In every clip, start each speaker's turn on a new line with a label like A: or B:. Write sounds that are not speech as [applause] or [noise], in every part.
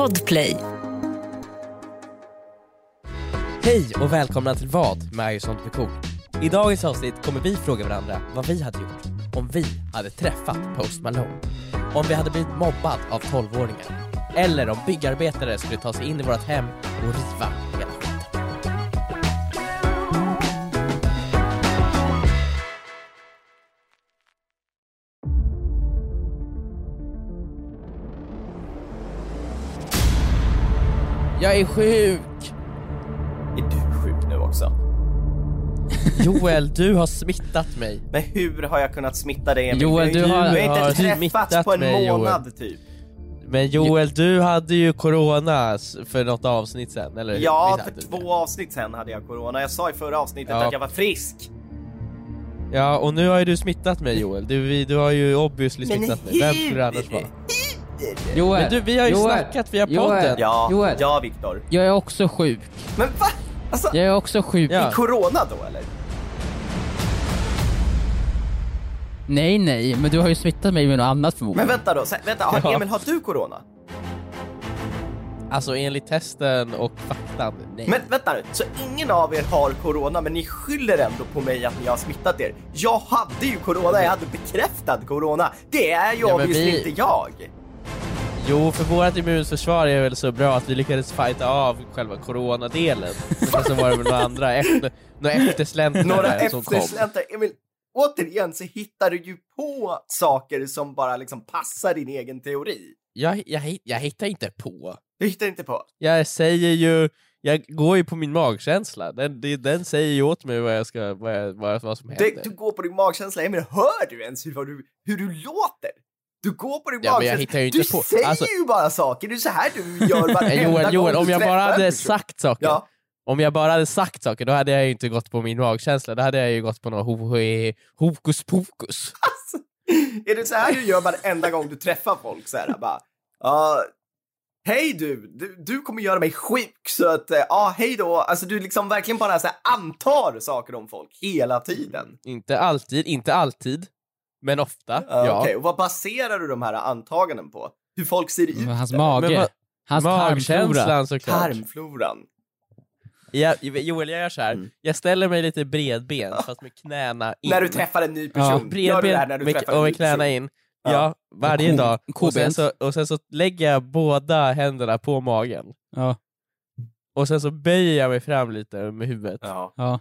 A: Podplay.
B: Hej och välkomna till Vad med Arizont Cool. I dagens avsnitt kommer vi fråga varandra vad vi hade gjort om vi hade träffat Post Malone. Om vi hade blivit mobbad av 12-åringar. Eller om byggarbetare skulle ta sig in i vårt hem och riva hela Jag är sjuk!
C: Är du sjuk nu också?
B: Joel, du har smittat mig.
C: Men hur har jag kunnat smitta dig Emil?
B: Joel,
C: Vi
B: du har-
C: vi har
B: har
C: inte träffats
B: smittat
C: på en
B: mig, Joel.
C: månad typ.
B: Men Joel, du hade ju corona för något avsnitt sen, eller hur?
C: Ja, för
B: du
C: två avsnitt sen hade jag corona. Jag sa i förra avsnittet
B: Ja.
C: att jag var frisk.
B: Ja, och nu har ju du smittat mig Joel. Du, du har ju obviously smittat mig. Vem skulle det annars vara?
D: Joel,
B: Men du, vi har ju
D: Joel,
B: snackat via
D: Joel.
B: podden.
C: Ja,
D: Joel.
C: ja Viktor.
D: Jag är också sjuk.
C: Men va? Alltså,
D: Jag är också sjuk.
B: Ja.
C: i corona då eller?
D: Nej, nej, men du har ju smittat mig med något annat
C: Men
D: förmodligen.
C: vänta då, vänta, har,
B: Ja.
C: Emil har du corona?
B: Alltså enligt testen och faktan, nej.
C: Men vänta nu, så ingen av er har corona men ni skyller ändå på mig att ni har smittat er? Jag hade ju corona, jag hade bekräftad corona. Det är ju
B: Ja, men
C: obviously
B: vi-
C: inte jag.
B: Jo, för vårt immunförsvar är väl så bra att vi lyckades fighta av själva coronadelen. Men så var det väl några andra efter, några eftersläntrare
C: Några eftersläntrare. Emil, återigen så hittar du ju på saker som bara liksom passar din egen teori.
B: Jag, jag, jag hittar inte på.
C: Du hittar inte på.
B: Jag säger ju, jag går ju på min magkänsla. Den, den säger ju åt mig vad, jag ska, vad, jag, vad, som händer.
C: Det, du går på din magkänsla. Emil, hör du ens hur, vad du, hur du låter? Du går på din
B: Ja, men jag
C: magkänsla.
B: hittar
C: du
B: på-
C: säger
B: alltså-
C: ju bara saker. Det är så här du gör [laughs] varenda
B: Joel, Joel, om jag bara hade sagt saker,
C: Ja,
B: om jag bara hade sagt saker, då hade jag ju inte gått på min magkänsla. Då hade jag ju gått på något ho- ho- hokus pokus. [laughs]
C: är det så här du gör varenda gång du träffar folk? Så här, bara, ja, hej du, du, du kommer göra mig sjuk så att, eh, ja, hej då. Alltså du liksom verkligen bara så här, antar saker om folk hela tiden.
B: Inte alltid, inte alltid, men ofta.
C: Ja.
B: ja.
C: Okej, och vad baserar du de här antaganden på? Hur folk ser ut?
D: Hans mage,
B: Men vad-
D: hans tarmflora.
B: Såklart.
C: Tarmfloran.
B: Jag, Joel, jag gör så här.
C: Mm.
B: jag ställer mig lite bredbent fast med knäna in.
C: När du träffar en ny person.
B: Ja,
C: Gör du det här
B: bredbent
C: när du
B: med,
C: träffar
B: och med knäna
C: person?
B: in.
C: Ja.
B: Ja, varje dag. Och sen, så, och sen så lägger jag båda händerna på magen.
D: Ja,
B: Och sen så böjer jag mig fram lite med huvudet.
C: Ja.
D: ja.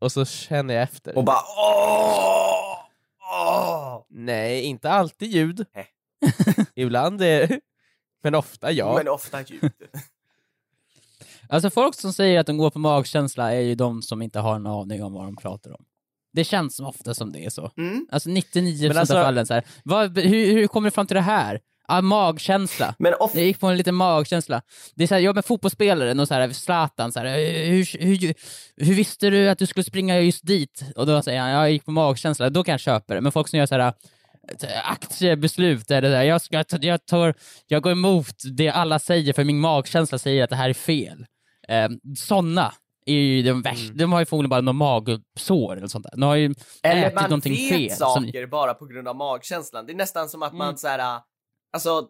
B: Och så känner jag efter.
C: Och bara åh! Åh!
B: Nej, inte alltid ljud. [laughs] Ibland är Men ofta ja.
C: Men ofta ljud. [laughs]
D: Alltså folk som säger att de går på magkänsla är ju de som inte har en aning om vad de pratar om. Det känns som ofta som det är så.
C: Mm.
D: Alltså 99%
B: Men alltså-
D: av fallen så här. Vad, hur, hur kommer du fram till det här? Ah, magkänsla.
C: Men ofta...
D: Jag gick på en liten magkänsla. Det är så här, jag med fotbollsspelaren och så här, Zlatan, så här, hur, hur, hur visste du att du skulle springa just dit? Och då säger han, jag gick på magkänsla, då kan jag köpa det. Men folk som gör så här aktiebeslut, eller här, jag, ska, jag, tar, jag går emot det alla säger för min magkänsla säger att det här är fel. Eh, såna är ju de värsta,
B: Mm.
D: de har ju förmodligen bara något magsår eller sånt där. De har ju
C: Eller
D: ätit
C: man
D: någonting
C: vet
D: fel. som-
C: saker bara på grund av magkänslan. Det är nästan som att man
D: Mm.
C: så här, alltså,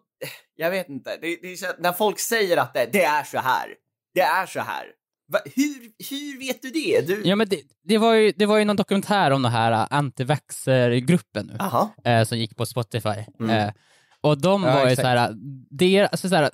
C: jag vet inte. Det, det är så, när folk säger att det, det är så här. Det är så här. Va, hur, hur vet du det? Du...
D: Ja, men det, det, var ju, det var ju någon dokumentär om den här äh, antivaxxer-gruppen nu. Eh, som gick på Spotify.
C: Mm.
D: Eh, och de
B: Ja,
D: var ju
B: exakt.
D: såhär, deras, alltså såhär,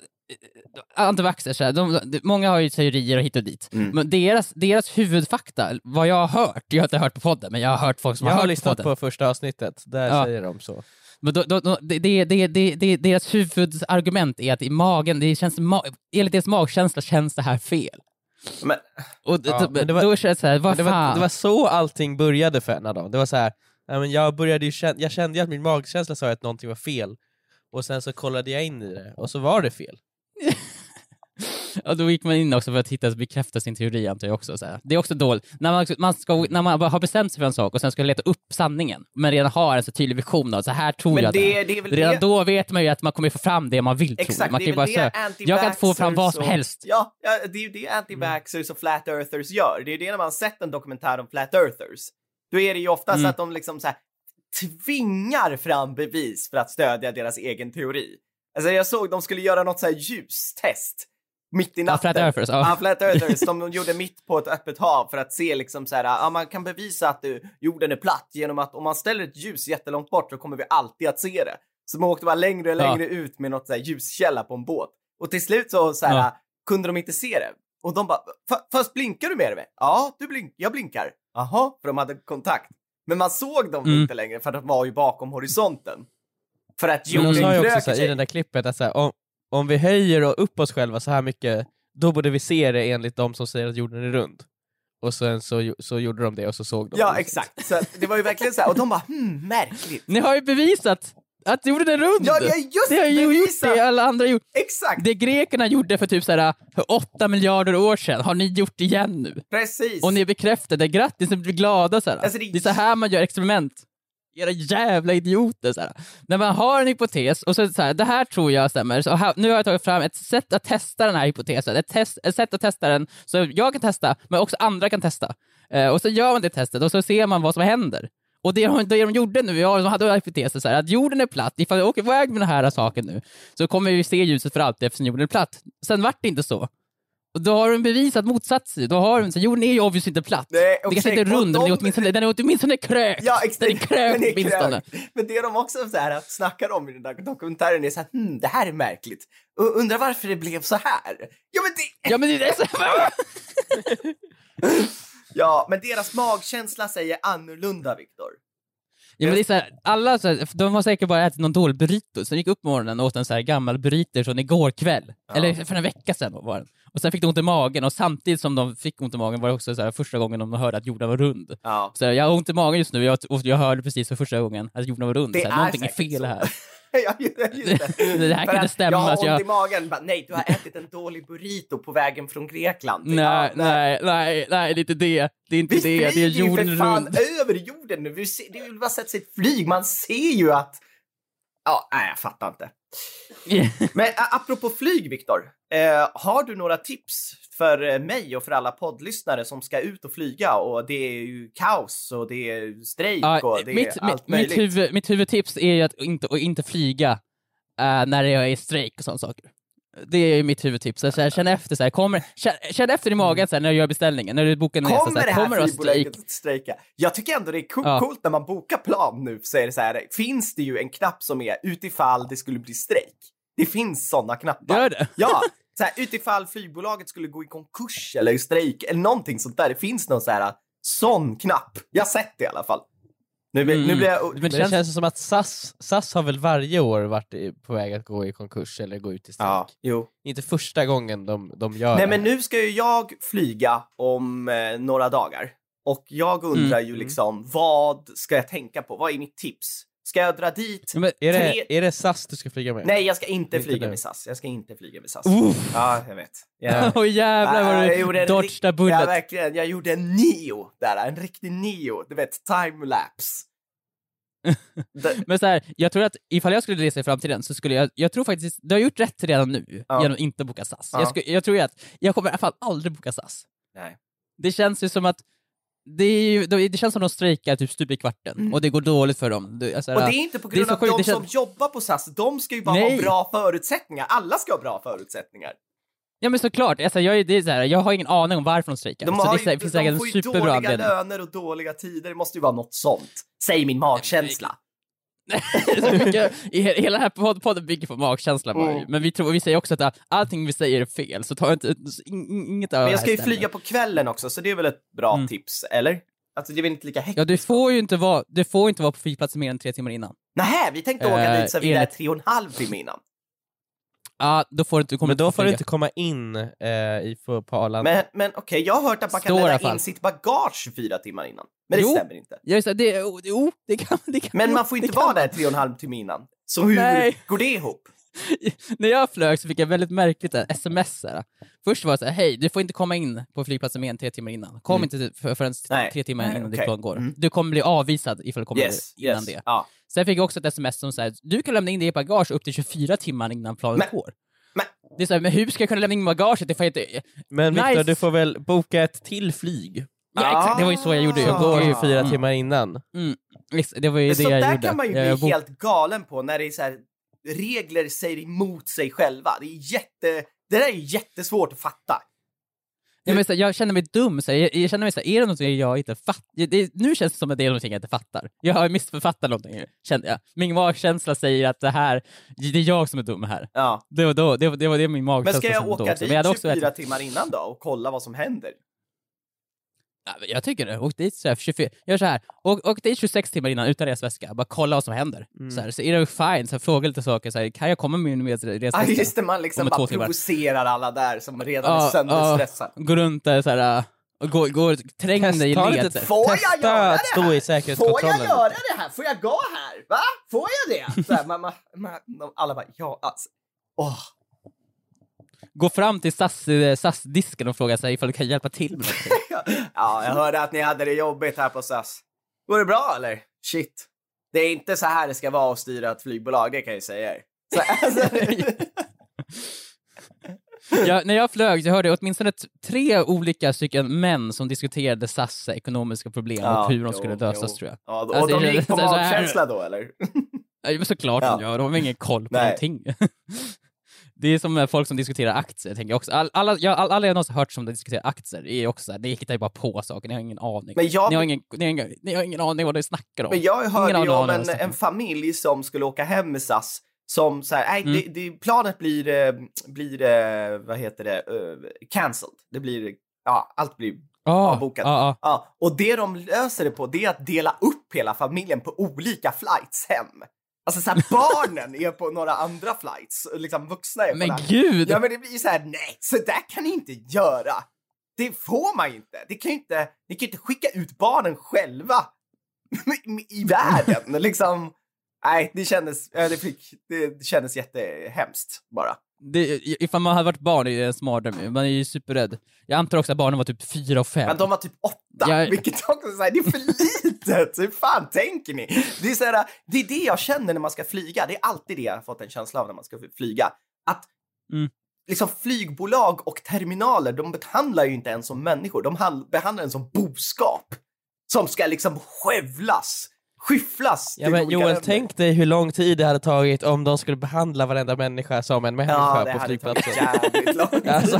D: antivaxxers, såhär, de, de, många har ju teorier och hit och dit,
C: Mm.
D: men deras, deras huvudfakta, vad jag har hört, jag har inte hört på podden, men jag har hört folk som
B: Jag
D: har
B: har
D: hört
B: lyssnat
D: podden.
B: på första avsnittet, där
D: Ja.
B: säger de så.
D: Men då, då, då, det, det, det, det, deras huvudargument är att i magen, det känns, ma, enligt deras magkänsla känns det här fel.
C: Men,
D: Och
B: Ja,
D: då,
B: men det var-
D: då känns det såhär, vad
B: det,
D: fan?
B: var, det var så allting började för en av dem. Det var så här, men jag, började känna, jag kände att min magkänsla sa att någonting var fel, och sen så kollade jag in i det, och så var det fel. [laughs]
D: Ja, då gick man in också för att hitta bekräfta sin teori antar jag också. Så här. Det är också dåligt. När man, man, ska, när man har bestämt sig för en sak och sen ska leta upp sanningen, men redan har en så tydlig vision av så här tror
C: men
D: jag det,
C: det, det
D: Redan
C: det...
D: då vet man ju att man kommer få fram det man vill tro.
C: Exakt,
D: Man
C: det
D: kan ju bara
C: det.
D: Jag kan få fram vad som
C: och-
D: helst.
C: Ja, det är ju det anti-vaxxers och flat earthers gör. Det är ju det när man sett en dokumentär om flat earthers. Då är det ju ofta så
D: Mm.
C: att de liksom så här tvingar fram bevis för att stödja deras egen teori. Alltså jag såg de skulle göra något så här ljustest mitt i
D: Ja,
C: natten.
D: Flat Earthers, ja.
C: Ja, Flat Earthers. De gjorde mitt på ett öppet hav för att se liksom så här, ja man kan bevisa att du, jorden är platt genom att om man ställer ett ljus jättelångt bort så kommer vi alltid att se det. Så man åkte bara längre och
D: Ja.
C: längre ut med något så här ljuskälla på en båt. Och till slut så, så här,
D: Ja.
C: kunde de inte se det. Och de bara, "Fa- fast blinkar du med det? Ja, du blink jag blinkar. Jaha, för de hade kontakt. Men man såg dem
D: Mm.
C: inte längre för de var ju bakom horisonten. För att jorden
B: sa ju också
C: kröker
B: här, i
C: sig.
B: det där klippet att så här, om, om vi höjer och upp oss själva så här mycket, då borde vi se det enligt de som säger att jorden är rund. Och sen så, så gjorde de det och så såg de
C: Ja,
B: det.
C: exakt. Så det var ju verkligen så här, och de bara, hmm, märkligt.
D: Ni har ju bevisat att jorden är rund!
C: Ja, det är just
D: det har ju gjort det alla andra gjort.
C: Exakt,
D: Det grekerna gjorde för typ såhär, för åtta miljarder år sedan har ni gjort igen nu.
C: precis.
D: Och ni bekräftade, grattis, ni blir glada såhär.
C: Alltså, det-
D: det... är så här man gör experiment. Era jävla idioter såhär. När man har en hypotes och så det så här, det här tror jag stämmer, så här, nu har jag tagit fram ett sätt att testa den här hypotesen, ett, test, ett sätt att testa den så jag kan testa, men också andra kan testa. Eh, och så gör man det testet och så ser man vad som händer. Och det de, [laughs] det de gjorde nu, ja, de hade hypotesen så här, att jorden är platt, ifall vi åker iväg med den här saken nu, så kommer vi se ljuset för alltid eftersom jorden är platt. Sen vart det inte så. Och då har de bevisat motsatsen. Då har de, så jorden är ju obviously inte platt.
C: Nej,
D: det kanske inte är rund, men den är
C: de-
D: åtminstone, den är åtminstone krökt.
C: Ja, exakt.
D: Den är krökt
C: Den är
D: åtminstone.
C: Men det de också så här, snackar om i den där dokumentären är så här, hmm, det här är märkligt. Och undrar varför det blev så här. Ja, men det...
D: Ja men det är så [laughs]
C: Ja, men deras magkänsla säger annorlunda, Viktor.
D: Ja, men det är så här, alla så här, de har säkert bara ätit någon dålig burrito, sen gick upp på morgonen och åt en så här gammal burrito från igår kväll. Eller för en vecka sedan var den. Och sen fick de ont i magen och samtidigt som de fick ont i magen var det också så här, första gången de hörde att jorden var rund.
C: Ja.
D: Så här, jag har ont i magen just nu jag, och jag hörde precis för första gången att jorden var rund.
C: Det
D: så här,
C: är
D: någonting är fel
C: så.
D: här. [laughs] [laughs]
C: ja, just det.
D: Det här kan inte
C: att
D: stämma,
C: Jag har
D: att
C: ont
D: jag-
C: i magen. Bara, nej, du har ätit en dålig burrito på vägen från Grekland.
D: Nej, nej, nej, nej, det är inte det. Det är inte
C: Vi
D: det, det är
C: flyger ju
D: jorden
C: för fan
D: runt.
C: över jorden nu. Vi ser, det är ju bara sett sitt flyg. Man ser ju att... Ja, nej, jag fattar inte. Men apropå flyg, Viktor. Eh, har du några tips för eh, mig och för alla poddlyssnare som ska ut och flyga och det är ju kaos och det är strejk
D: Ja,
C: och det
D: mitt,
C: är
D: mitt,
C: allt
D: mitt,
C: möjligt?
D: huvud, mitt huvudtips är ju att inte, att inte flyga eh, när det är strejk och sådana saker. Det är mitt huvudtips. Så här, känn efter, så här, kommer, känn, känn efter i magen så här, när du gör beställningen, när du bokar en resa. Så
C: Kommer
D: här,
C: här
D: kommer det strejk?
C: flygbolaget att strejka? Jag tycker ändå det är co-
D: Ja.
C: coolt när man bokar plan nu så är det så här, finns det ju en knapp som är utifall det skulle bli strejk. Det finns sådana knappar.
D: Gör det?
C: Ja, så här, utifall flygbolaget skulle gå i konkurs eller i strejk eller någonting sånt där. Det finns någon så här sån knapp. Jag har sett det i alla fall. Nu, blir- nu
D: Mm.
C: blir jag...
D: Men
B: det
D: känns-
B: känns som att SAS, SAS har väl varje år varit i- på väg att gå i konkurs eller gå ut i strejk.
C: Ja, jo.
B: Inte första gången de, de gör
C: Nej
B: det.
C: men nu ska ju jag flyga om eh, några dagar. Och jag undrar
D: Mm.
C: ju liksom, vad ska jag tänka på? Vad är mitt tips? Ska jag dra dit?
D: Men,
B: Är det,
C: tre-
B: är det SAS du ska flyga med?
C: Nej, jag ska inte
B: Inte
C: flyga
B: du.
C: med SAS. Jag ska inte flyga med SAS.
D: Uff.
C: Ja, jag vet. Jag, [laughs]
D: Åh jävlar
C: Ja,
D: vad
C: jag gjorde
D: du
C: en
D: dodgade
C: Ja,
D: bullet.
C: verkligen. Jag gjorde en neo där, en riktig neo. Du vet, timelapse. [laughs]
D: Men så här, jag tror att ifall jag skulle resa i framtiden så skulle jag, jag tror faktiskt, du har gjort rätt redan nu
C: Ja.
D: genom att inte boka SAS.
C: Ja.
D: Jag, sku, jag tror ju att, jag kommer i alla fall aldrig boka SAS.
C: Nej.
D: Det känns ju som att, det, ju, det det känns som att de strejkar typ stup i kvarten och det går dåligt för dem. Det, alltså,
C: Mm. Och det är inte på
D: det
C: grund
D: så
C: av de
D: det
C: som
D: känns-
C: jobbar på SAS. De ska ju bara
D: Nej.
C: ha bra förutsättningar. Alla ska ha bra förutsättningar.
D: Ja men såklart, alltså, jag, det är så här, jag har ingen aning om varför de strejkar.
C: De,
D: så
C: har
D: det
C: ju,
D: är så- finns
C: de
D: säkert
C: får ju dåliga
D: anledning.
C: löner och dåliga tider. Det måste ju vara något sånt. Säg min magkänsla. [laughs]
D: så mycket, i hela den här podd- podden bygger på magkänsla.
C: Mm.
D: Men vi, tror, vi säger också att all- allting vi säger är fel, så ta inte, in, in- inget av
C: Men jag ska ju
D: stämmer.
C: flyga på kvällen också, så det är väl ett bra
D: Mm.
C: tips, eller? Alltså det är väl inte lika hektiskt?
D: Ja, du får ju inte vara, du får inte vara på flygplatsen mer än tre timmar innan.
C: Nähä, vi tänkte åka
D: Eh,
C: dit så vi är tre och en halv timme innan.
D: Ja, då får du inte komma
B: Men då får du inte komma in eh, i, på, på Arlanda.
C: Men, men okej, jag har hört att man kan
D: Står
C: lämna
D: fall.
C: in sitt bagage 24 timmar innan. Men det
D: Jo.
C: stämmer inte.
D: Ja, just det, det, oh, jo, det kan det kan
C: Men
D: jo,
C: man får inte vara där tre och en halv timme innan. Så hur
D: Nej.
C: går det ihop? [laughs]
D: När jag flög så fick jag väldigt märkligt där, sms. Där. Först var det så här, hej, du får inte komma in på flygplatsen mer än tre timmar innan. Kom
C: Mm.
D: inte för, förrän tre timmar innan ditt plan går.
C: Mm.
D: Du kommer bli avvisad ifall du kommer
C: Yes,
D: innan
C: yes.
D: det.
C: Ja.
D: Sen fick jag också ett sms som säger du kan lämna in ditt bagage upp till 24 timmar innan planet
C: Men-
D: går.
C: men-
D: Det är så här, men hur ska jag kunna lämna in bagaget ifall jag inte...
B: Men Viktor,
D: Nice.
B: du får väl boka ett till flyg
D: Ja, exakt, det var ju så jag gjorde. Jag
B: går ju fyra
D: Mm.
B: timmar innan.
D: Mm. Det var ju det
C: Så
D: jag
C: där
D: gjorde.
C: kan man ju
D: Jag-
C: bli
D: jag
C: helt galen på när det är så här, regler säger emot sig själva. Det är jätte, det där är jättesvårt att fatta.
D: Ja, men, så, här, jag känner mig dum, så jag, jag känner mig så här, är det någonting jag inte fattar? Det, nu känns det som att det är någonting jag inte fattar. Jag har missförfattat någonting, kände jag. Min magkänsla säger att det här, det är jag som är dum här.
C: Ja.
D: Det var, då, det, var- det, var det min
C: Men
D: magkänsla
C: ska jag åka.
D: Men jag
C: dit
D: också
C: 24 timmar innan då och kolla vad som händer?
D: Ja, Jag tycker det. Åk dit så här, 24, gör så här. Åk, åk dit 26 timmar innan utan resväska. Bara kolla vad som händer.
C: Mm.
D: Så, här, så är det fine, så här, fråga lite saker. Så här, kan jag komma med min
C: Ja,
D: resväska?
C: just det, man liksom
D: Om
C: bara provocerar alla där som redan
D: Ja,
C: är sönderstressade.
D: ja, Gå runt där så här, och gå, gå, träng dig i
B: Ta
D: led.
B: lite-.
C: Får jag
B: Testa
C: göra
B: att
C: det
B: stå
C: här?
B: i
C: Får jag
B: säkerhetskontrollen.
C: göra det här? Får jag gå här? Va? Får jag det? Så här, man, man, man, alla bara, ja, alltså. Åh.
D: Gå fram till SAS, eh, SAS-disken och fråga sig ifall du kan hjälpa till med någonting. [laughs]
C: Ja, jag hörde att ni hade det jobbigt här på SAS. Går det bra eller? Shit. Det är inte så här det ska vara att styra ett flygbolag, det kan jag säga er. Så, [laughs] [laughs] alltså,
D: jag, när jag flög så hörde jag åtminstone tre olika stycken män som diskuterade SAS ekonomiska problem och hur de skulle
C: jo,
D: lösas
C: jo.
D: tror jag.
C: Ja, och
D: Alltså,
C: de gick på magkänsla då eller?
D: Ja, men såklart
C: Ja.
D: de gör, de har ingen koll på
C: Nej.
D: någonting. Det är som med folk som diskuterar aktier, tänker jag också. All, alla, jag, all, alla jag någonsin hört som diskuterar aktier är också såhär, det hittar ju bara på saker, ni har ingen aning.
C: Men jag-
D: ni, har ingen, ni, har ingen, ni har ingen aning vad ni snackar om.
C: Men jag hörde ju om en, en familj som skulle åka hem med SAS som så här, nej,
D: Mm.
C: det, det, planet blir, eh, blir eh, vad heter det, uh, cancelled. Det blir, ja, allt blir
D: ah,
C: avbokat.
D: ah, ah.
C: Ja, och det de löser det på det är att dela upp hela familjen på olika flights hem. Alltså så här, barnen är på några andra flights, liksom vuxna är på
D: Men
C: den här.
D: gud!
C: Ja men det blir ju så här, nej, så där kan ni inte göra. Det får man inte. Det kan ju inte, ni kan ju inte skicka ut barnen själva [laughs] i världen liksom. Nej, det kändes, det, fick, det kändes jättehemskt bara.
D: Det, ifall man hade varit barn är det en mardröm, man är ju superrädd. Jag antar också att barnen var typ fyra och fem.
C: Men de var typ åtta,
D: Jag-
C: vilket också är det är för litet. Hur fan tänker ni? Det är, så här, det är det jag känner när man ska flyga. Det är alltid det jag har fått en känsla av när man ska flyga. Att
D: Mm.
C: liksom flygbolag och terminaler, de behandlar ju inte ens som människor. De hand- behandlar en som boskap. Som ska liksom skövlas, skyfflas.
B: Ja men Joel,
C: länder.
B: tänk dig hur lång tid det hade tagit om de skulle behandla varenda människa som en människa
C: Ja,
B: på flygplatsen. [laughs] Alltså,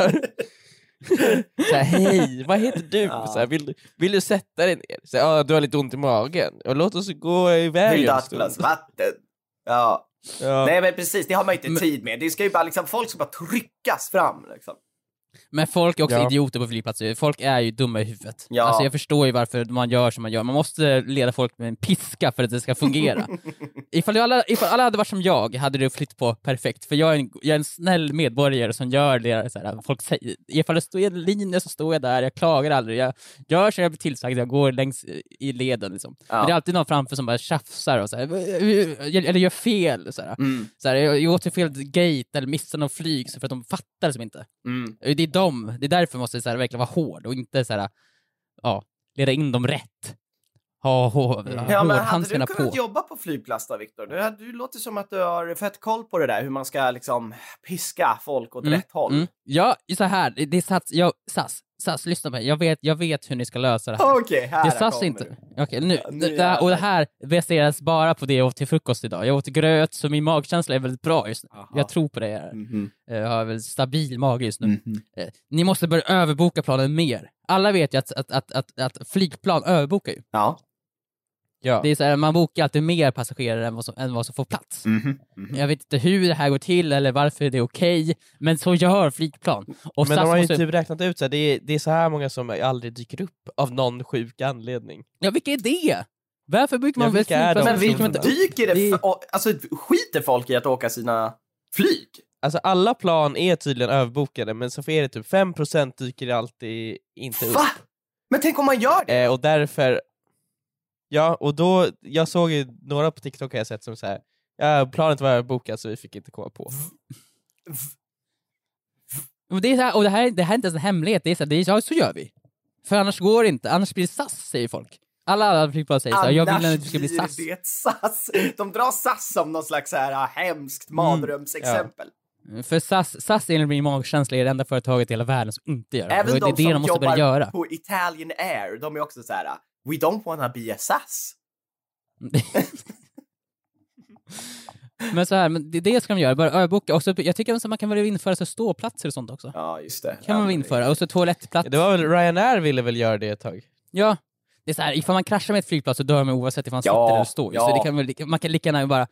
B: Såhär, hej, vad heter du?
C: Ja.
B: Såhär, vill, du- vill du sätta dig ner? Ja, du har lite ont i magen. Och låt oss gå iväg
C: Vill du ha ett glas vatten? Ja.
B: Ja.
C: Nej men precis, det har man ju inte
D: Men-
C: tid med. Det ska ju bara liksom, folk ska bara tryckas fram liksom.
D: Men folk är också
B: Ja.
D: idioter på flygplatser, folk är ju dumma i huvudet.
C: Ja.
D: Alltså jag förstår ju varför man gör som man gör, man måste leda folk med en piska för att det ska fungera. [laughs] ifall, alla, ifall alla hade varit som jag hade det flytt på perfekt, för jag är en, jag är en snäll medborgare som gör det så här, folk säger, ifall det står en linje så står jag där, jag klagar aldrig, jag gör som jag blir tillsagd, jag går längs i leden liksom.
C: Ja.
D: Men det är alltid någon framför som bara tjafsar och så här, eller gör fel. Så här.
C: Mm.
D: Så här, jag jag åt till fel gate eller missade någon flyg så för att de fattar som inte.
C: Mm.
D: Det är de, det är därför måste så här, verkligen vara hård och inte så här, ja, leda in dem rätt. Ha, ha, ha
C: Ja, men hade du
D: på.
C: kunnat jobba på flygplats då, Viktor? Du, du låter som att du har fett koll på det där, hur man ska liksom piska folk åt
D: Mm,
C: rätt håll.
D: Mm. Ja, så här, det det är SAS, jag, SAS, SAS, lyssna på mig, jag vet, jag vet hur ni ska lösa det här.
C: Okej, här
D: Det SAS
C: kommer
D: inte.
C: det.
D: Okej, nu,
C: Ja, nu
D: det, det här, och det här baseras bara på det jag åt till frukost idag. Jag åt gröt, så min magkänsla är väldigt bra just nu.
C: Aha.
D: Jag tror på det. här.
C: Mhm,
D: Jag har väl stabil mage just nu.
C: mhm.
D: Eh, Ni måste börja överboka planen mer. Alla vet ju att, att, att, att, att flygplan överbokar ju.
C: Ja.
B: Ja.
D: Det är så här, man bokar alltid mer passagerare än vad som, än vad som får plats.
C: Mhm, mhm.
D: Jag vet inte hur det här går till eller varför det är okej, men så gör flygplan. Och
B: Men
D: SAS
B: de har ju
D: måste...
B: typ räknat ut att det är, det är så här många som aldrig dyker upp av någon sjuk anledning.
D: Ja, vilka är det? Varför bygger man
B: Ja, vilka är de?
C: Men
B: som-
D: Varför
C: vi,
D: bygger man inte-
C: dyker det,
D: Det-
C: alltså skiter folk i att åka sina flyg?
B: Alltså alla plan är tydligen överbokade men så är det typ 5% dyker alltid inte upp.
C: Va? Men tänk om man gör det?
B: Eh, och därför, ja och då, jag såg ju några på TikTok har jag sett som såhär, ja planet var överbokat så vi fick inte komma på.
D: Och det, är så här, och det, här, det här är inte ens en hemlighet, det är så, här, det är, ja, så gör vi. För annars går det inte, annars blir det SAS, säger folk. Alla andra flygbolag säger så här, jag vill att det ska bli
C: blir
D: SAS.
C: det ett SAS. De drar SAS som någon slags så här ah, hemskt mardrömsexempel.
D: För SAS, SAS enligt min magkänsla är det enda företaget i hela världen som inte gör det.
C: Även
D: det
C: de
D: är det
C: som
D: de måste börja
C: jobbar
D: göra.
C: på Italian Air, de är också så här ah, We don't wanna be a SAS. [laughs]
D: Men så här, men det, det ska de göra, bara överboka. Och så, jag tycker att man kan väl införa så ståplatser och sånt också.
C: Ja, just det.
D: kan man väl införa. Och så toalettplats.
B: Det var väl Ryanair ville väl göra det ett tag?
D: Ja. Det är så här, ifall man kraschar med ett flygplan så dör man oavsett ifall man
C: Ja,
D: sitter eller står.
C: ja.
D: Så det kan väl, man kan lika gärna bara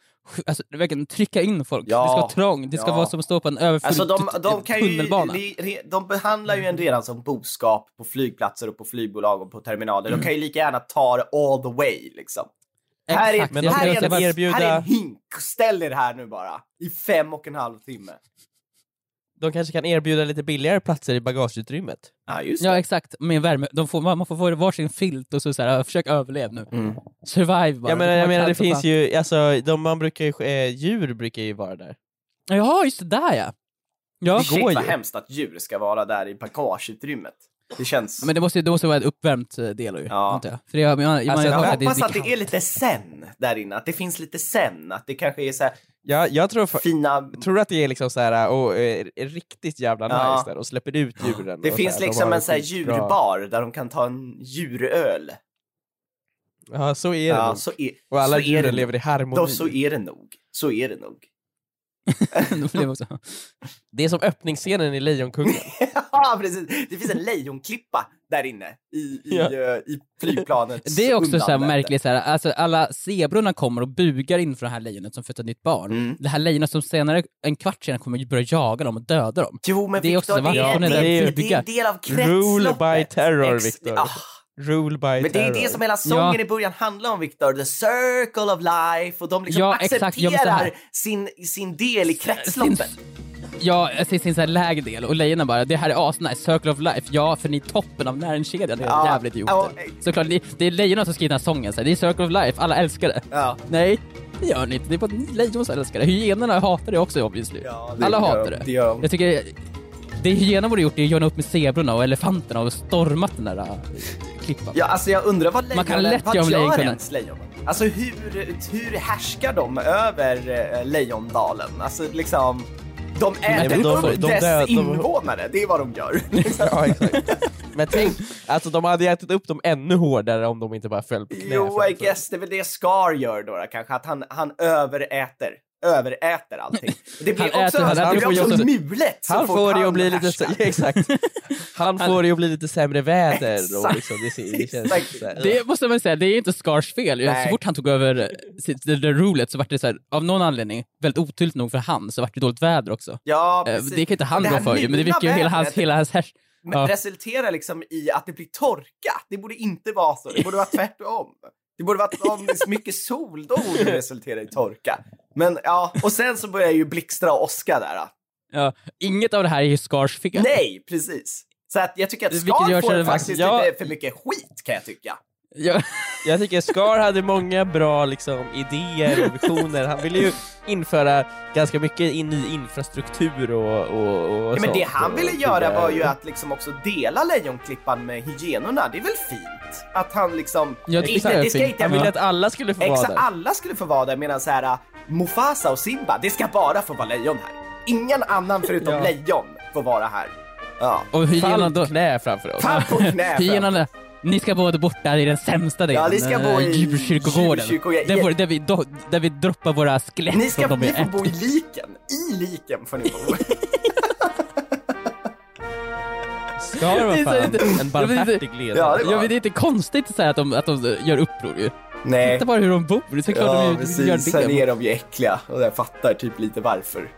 D: alltså, verkligen trycka in folk.
C: Ja,
D: Det ska vara trångt, det ska
C: ja.
D: vara som att stå på en överfull
C: Alltså de, de kan ju,
D: tunnelbana.
C: re- de behandlar ju en redan som boskap på flygplatser och på flygbolag och på terminaler. De kan ju lika gärna ta det all the way liksom. Här är,
D: Exakt,
B: men
C: här, är en,
B: erbjuda-
C: här är en hink, ställ er här nu bara. I fem och en halv timme.
B: De kanske kan erbjuda lite billigare platser i bagageutrymmet.
C: Ja, just
D: Ja exakt, med värme. De får, man får få varsin filt och så, så här, försök överleva nu.
C: Mm.
D: Survive bara.
B: Jag menar,
D: Det
B: jag menar det finns
D: fan.
B: ju, alltså, de, man brukar ju, eh, djur brukar ju vara där.
D: Jaha, just det där ja. Ja,
B: Det
C: Shit
B: går
C: vad
B: ju.
C: hemskt att djur ska vara där i bagageutrymmet. Det känns...
D: men det måste, det måste vara ett uppvärmt eh, del ju,
C: Ja.
D: antar jag. För det, man, man,
B: Alltså, jag
C: jag hoppas att det är lite sen där inne, att det finns lite sen, att det kanske är så här
B: Ja, jag tror, fa-
C: fina...
B: tror att det är liksom så här, och, eh, är riktigt jävla
C: Ja.
B: nice där och släpper ut djuren.
C: Det finns
B: så här, de
C: liksom
B: har
C: en så här djurbar där de kan ta en djuröl.
B: Ja, så är det
C: Ja,
B: nog.
C: så är,
B: Och alla
C: så är det
B: djuren lever i harmoni.
C: Då, så är det nog. Så är det nog. [laughs]
D: De [laughs]
B: Det är som öppningsscenen i Lejonkungen. [laughs]
C: ja, precis. Det finns en lejonklippa där inne i, i,
B: Ja.
C: eh, i flygplanets
D: Det är också så märkligt, så här, alltså alla zebrorna kommer och bugar inför det här lejonet som fött ett nytt barn.
C: Mm.
D: Det här lejonet som senare, en kvart senare, kommer ju börja jaga dem och döda dem.
C: Jo, men
D: Det är också
C: Victor,
D: så,
C: det,
D: varför
C: är,
D: är
C: det, är, det är en del av
B: Rule
C: kretsloppet.
B: by terror, Victor.
C: Ah,
B: Rule by
C: men det är det som hela sången
D: Ja.
C: i början handlar om, Victor. The circle of life. Och de liksom
D: Ja, exakt.
C: Accepterar
D: här.
C: sin, sin del i kretsloppet.
D: Ja, jag ser sin så här lägre del och lejonen bara, det här är asnice, circle of life. Ja, för ni är toppen av näringskedjan, det är
C: Ja,
D: jävligt idioter.
C: ja,
D: Såklart, det, det är lejonen som skriver den här sången, så här, det är circle of life, alla älskar det.
C: Ja.
D: Nej, det gör ni inte. Det är bara ni lejon som älskar det. Hyenorna hatar det också obviously.
C: Ja, det
D: alla
C: gör
D: hatar
C: de.
D: det.
C: Det gör.
D: Jag tycker det hyenorna borde gjort är att göra upp med zebrorna och elefanterna och stormat den där äh, klippan.
C: Ja, alltså jag undrar vad lejonen,
D: Man kan lätt
C: vad gör ens lejonen? Alltså hur, hur härskar de över eh, Lejondalen? Alltså liksom, de äter
B: de-
C: upp
B: de
C: dess
B: de-
C: invånare, det är vad de gör. [laughs]
B: Ja. Men tänk, alltså de hade ätit upp dem ännu hårdare om de inte bara föll på knä.
C: jo, I guess det är väl det Scar gör då, då kanske, att han, han överäter. Överäter allting. [laughs] Det blir
D: Han
C: också,
D: äter- han
C: det blir
D: ju
C: också mulet så
B: Han får det ju
C: han
B: att bli lite, ja, [laughs] exakt. Han får det att bli lite sämre väder och liksom, det, det känns så här,
D: Det måste man säga, det är inte Scars fel.
C: Nej.
D: Så fort han tog över eh, det rulet så var det så här, av någon anledning, väldigt oturligt nog för han, så var det dåligt väder också.
C: Ja,
D: Eh,
C: precis.
D: Det kan inte han
C: Det
D: gå för men det fick ju hela hans, hela hans härs...
C: Men
D: Ja.
C: resulterar liksom i att det blir torka. Det borde inte vara så. Det borde vara tvärtom. Det borde vara att om det är så mycket sol, då borde det resultera i torka. Men ja, och sen så börjar ju blixtra och åska där. då.
D: Ja, inget av det här är ju Scars fel.
C: Nej, precis. Så att jag tycker att
D: Vilket
C: Scar får faktiskt
B: Ja.
C: lite för mycket skit kan jag tycka.
D: Ja.
B: Jag tycker Scar hade många bra liksom, idéer och visioner. Han ville ju införa ganska mycket i ny infrastruktur och, och, och
C: Ja, men det han ville göra var ju att liksom också dela Lejonklippan med hyenorna. Det är väl fint? Att han liksom...
D: Ja, det
C: inte,
D: är
C: det ska inte
B: Han ville att alla skulle få vara där.
C: alla skulle få vara där medan så här äh, Mufasa och Simba, det ska bara få vara lejon här. Ingen annan förutom
B: Ja.
C: lejon får vara här. Ja.
D: Och
B: Fall
D: då...
B: knä framför oss.
C: Fall på knä. [laughs]
D: Hyenorna, ni ska båda bort där i den sämsta delen.
C: Ja, ni ska bo
D: eh,
C: i
D: djurkyrkogården. Där, där, vi, do, där vi droppar våra skelett
C: Ni, ska, ni får bo i liken. I liken får ni bo. [laughs]
B: Scar
D: Det
B: var
D: är så
B: fan
D: inte-
B: en barmhärtig ledare.
C: Ja, det var-
D: Ja, men det är inte konstigt så att, de, att de gör uppror ju.
C: Nej.
D: Titta bara hur de bor, det är klart
C: Ja,
D: de gör
C: precis. Sen
D: det.
C: är de ju äckliga och jag fattar typ lite varför. [laughs]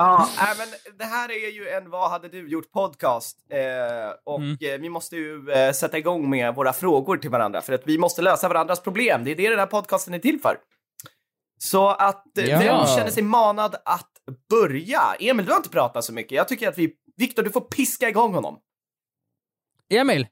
C: Ja, [laughs] äh, men det här är ju en Vad hade du gjort podcast eh, och
D: Mm.
C: eh, vi måste ju eh, sätta igång med våra frågor till varandra för att vi måste lösa varandras problem. Det är det den här podcasten är till för. Så att eh,
B: Ja.
C: vem känner sig manad att börja? Emil, du har inte pratat så mycket. Jag tycker att vi, Viktor, du får piska igång honom.
D: Emil,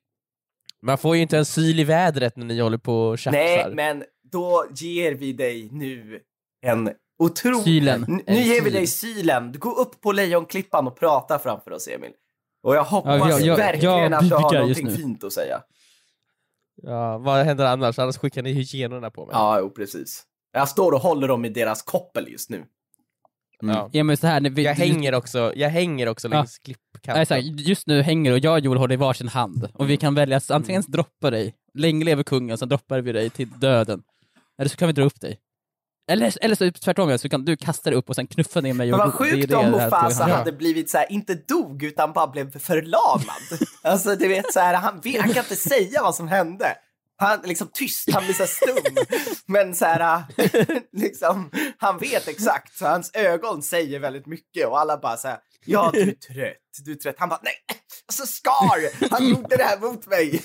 B: Man får ju inte en syl i vädret när ni håller på och tjafsar.
C: Nej, men då ger vi dig nu en otrolig...
D: Sylen.
C: N- Nu ger vi dig sylen. Du går upp på Lejonklippan och prata framför oss, Emil. Och jag hoppas
D: Ja, jag- jag-
C: verkligen
D: jag
C: att du har någonting fint att säga.
B: Ja, vad händer annars? Annars skickar ni hyenorna på mig.
C: Ja, jo, precis. Jag står och håller dem i deras koppel just nu.
B: Ja.
D: Ja, men så här, vi,
B: Jag hänger också, jag hänger också
D: Ja.
B: längs klippkanten.
D: Nej, så här, just nu hänger och jag och Joel håller i varsin hand och vi kan välja att antingen droppa dig, länge lever kungen, så droppar vi dig till döden. Eller så kan vi dra upp dig. Eller, eller så tvärtom, så kan du kasta dig upp och sen knuffa ner mig.
C: Men vad sjukt om Mufasa hade blivit så här, inte dog utan bara blev förlamad. [laughs] alltså du vet så här, han, han kan inte säga vad som hände. Han är liksom tyst, han blir så stum. Men så här, [laughs] liksom, han vet exakt, så hans ögon säger väldigt mycket och alla bara så här, ja du är trött, du är trött. Han bara, nej, alltså Scar, han gjorde det här mot mig.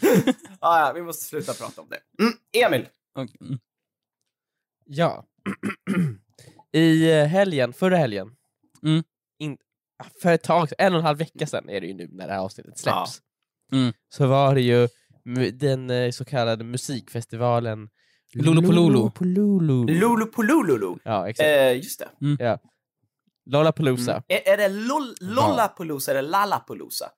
C: [laughs] ah, ja, vi måste sluta prata om det. Mm, Emil,
D: mm.
B: Ja. I eh, helgen, förra helgen,
D: Mm.
B: in, för ett tag en och en halv vecka sedan är det ju nu när det här avsnittet släpps,
D: Mm.
B: så var det ju den eh, så kallade musikfestivalen
D: Lollapalooza.
B: Lollapalooza. Ja, exakt.
C: Eh, just det.
B: Lollapalooza.
C: Mm. Är, är det lol, Lollapalooza eller Lallapalooza?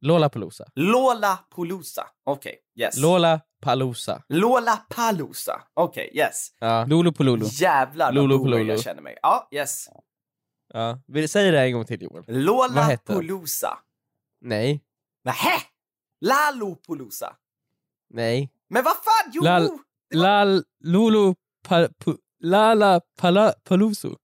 B: Lollapalooza.
C: Lollapalooza. Okej, yes.
B: Lollapalooza.
C: Lollapalooza. Okej, yes.
B: Ja.
D: Lolo på Lolo.
C: Jävlar vad
B: Lolopololo.
C: Lolo jag känner mig. Ja, yes.
B: ja. Vill säga det en gång till Joel? Vad den?
C: Lollapalooza.
B: Nej.
C: Nähä! Lalopalooza.
B: Nej.
C: Men vad fan, jo!
D: Lal-
C: var-
D: Lal, pa, pu, Lala, pala, Paluso.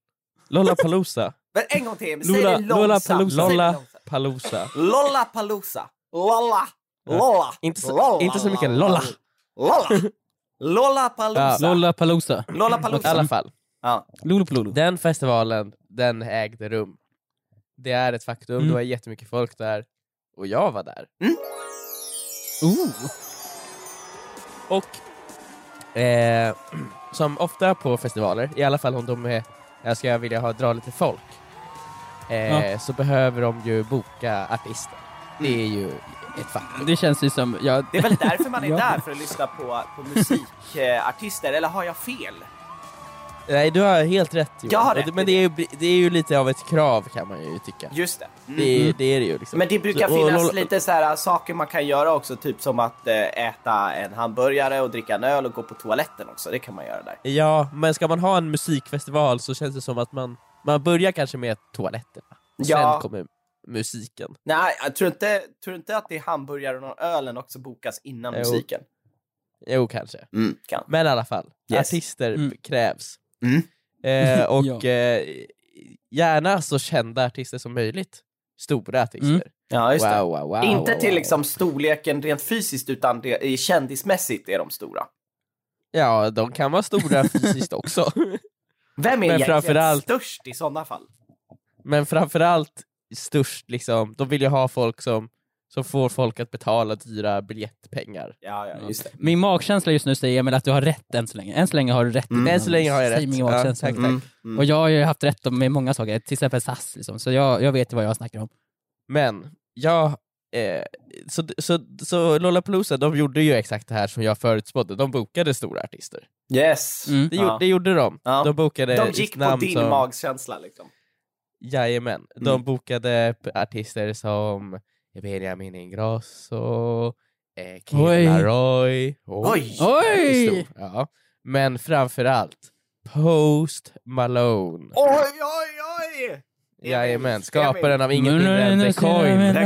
B: Lollapalooza.
C: Men en gång till, säg
D: Lola-
C: det långsamt.
D: Lollapalooza.
B: Lollapalooza.
C: Lollapalooza. Lolla.
B: Ja.
C: Lolla.
B: Inte så-
C: Lolla.
B: inte så mycket lolla.
C: Lolla. [laughs] Lollapalooza.
D: Lolla Palusa.
B: I
C: Lollapalooza.
B: alla fall.
C: Ja.
D: Lolo.
B: Den festivalen, den ägde rum. Det är ett faktum,
D: Mm.
B: det var jättemycket folk där. Och jag var där.
D: Ooh.
B: Och eh, [clears throat] som ofta på festivaler, i alla fall om de är, jag ska vilja ha, dra lite folk, eh,
D: Ja.
B: så behöver de ju boka artister. Det är ju ett faktum.
D: Det känns ju som, ja,
C: Det är väl därför man är [laughs]
D: Ja.
C: där, för att lyssna på, på musikartister, eller har jag fel?
B: Nej, du har helt rätt Johan.
C: Jag har
B: Och
C: rätt
B: men det är, ju, det är ju lite av ett krav kan man ju tycka.
C: Just det. Mm.
B: Det, är, det är det ju liksom.
C: Men det brukar
B: Så- och
C: finnas
B: Lolla-
C: lite så här saker man kan göra också, typ som att eh, äta en hamburgare och dricka en öl och gå på toaletten också. Det kan man göra där.
B: Ja, men ska man ha en musikfestival så känns det som att man, man börjar kanske med toaletterna.
C: Ja.
B: Sen kommer musiken.
C: Nej, jag tror inte, tror inte att det är hamburgaren och ölen också bokas innan
B: Jo.
C: musiken.
B: Jo, kanske.
C: Mm, kan.
B: Men i alla fall,
C: Yes.
B: artister
D: Mm.
B: krävs.
C: Mm.
B: Eh, [laughs] och
D: Ja.
B: eh, gärna så kända artister som möjligt. Stora artister.
D: Mm.
C: Ja, just det.
B: Wow, wow, wow,
C: inte
B: wow,
C: till
B: wow.
C: liksom storleken rent fysiskt, utan det, kändismässigt är de stora.
B: Ja, de kan vara stora fysiskt också. [laughs]
C: Vem är
B: Men framförallt-
C: störst i sådana fall?
B: Men framförallt störst, liksom, de vill ju ha folk som, som får folk att betala dyra biljettpengar.
C: Ja, ja, just det.
D: min magkänsla just nu säger Emil att du har rätt än så länge. Än så länge har du rätt.
C: Mm.
B: Än så länge har jag rätt.
D: min
B: Ja,
D: magkänsla.
B: tack, tack.
C: Mm, mm.
D: Och jag har ju haft rätt om- med många saker, till exempel SAS, liksom. så jag, jag vet vad jag snackar om.
B: Men, jag... Eh, så, så, så Lollapalooza, de gjorde ju exakt det här som jag förutspådde. De bokade stora artister.
C: Yes.
D: Mm.
B: Det,
C: Ja.
B: gjorde, det gjorde de.
C: Ja.
B: De bokade
C: De gick på din
B: som,
C: magkänsla liksom.
B: Jajamän. De
C: Mm.
B: bokade p- artister som Benjamin Ingrosso, eh, Kid
D: Oj.
B: Laroi.
C: Oj.
D: Oj!
B: Stor. Ja. Men framförallt Post Malone.
C: Oj, oj, oj!
B: Jajamän, skaparen av
D: nu
B: The Coin.
C: The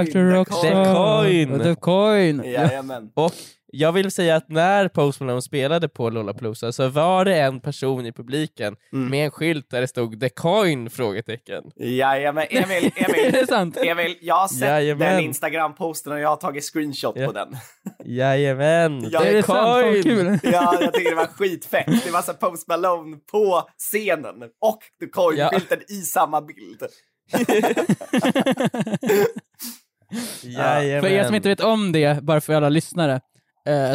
D: like the
C: coin, the
B: coin.
D: The coin.
C: Jajamän.
B: Och jag vill säga att när Post Malone spelade på Lollapalooza så var det en person i publiken
C: Mm.
B: med en skylt där det stod The Coin? frågetecken.
C: Jajamän. [laughs] Emil,
D: Är
C: Emil.
D: det sant?
C: Emil, jag har sett
B: Jajamän.
C: den Instagram-posten och jag har tagit screenshot
B: Ja.
C: på den.
B: Jajamän,
C: Ja,
B: The
D: Är
B: Coin!
D: kul.
C: Ja, jag tycker det var skitfett. Det var så Post Malone på scenen och The Coin-skylten i samma bild. [laughs]
B: Jajamän.
D: För er som inte vet om det, bara för alla lyssnare,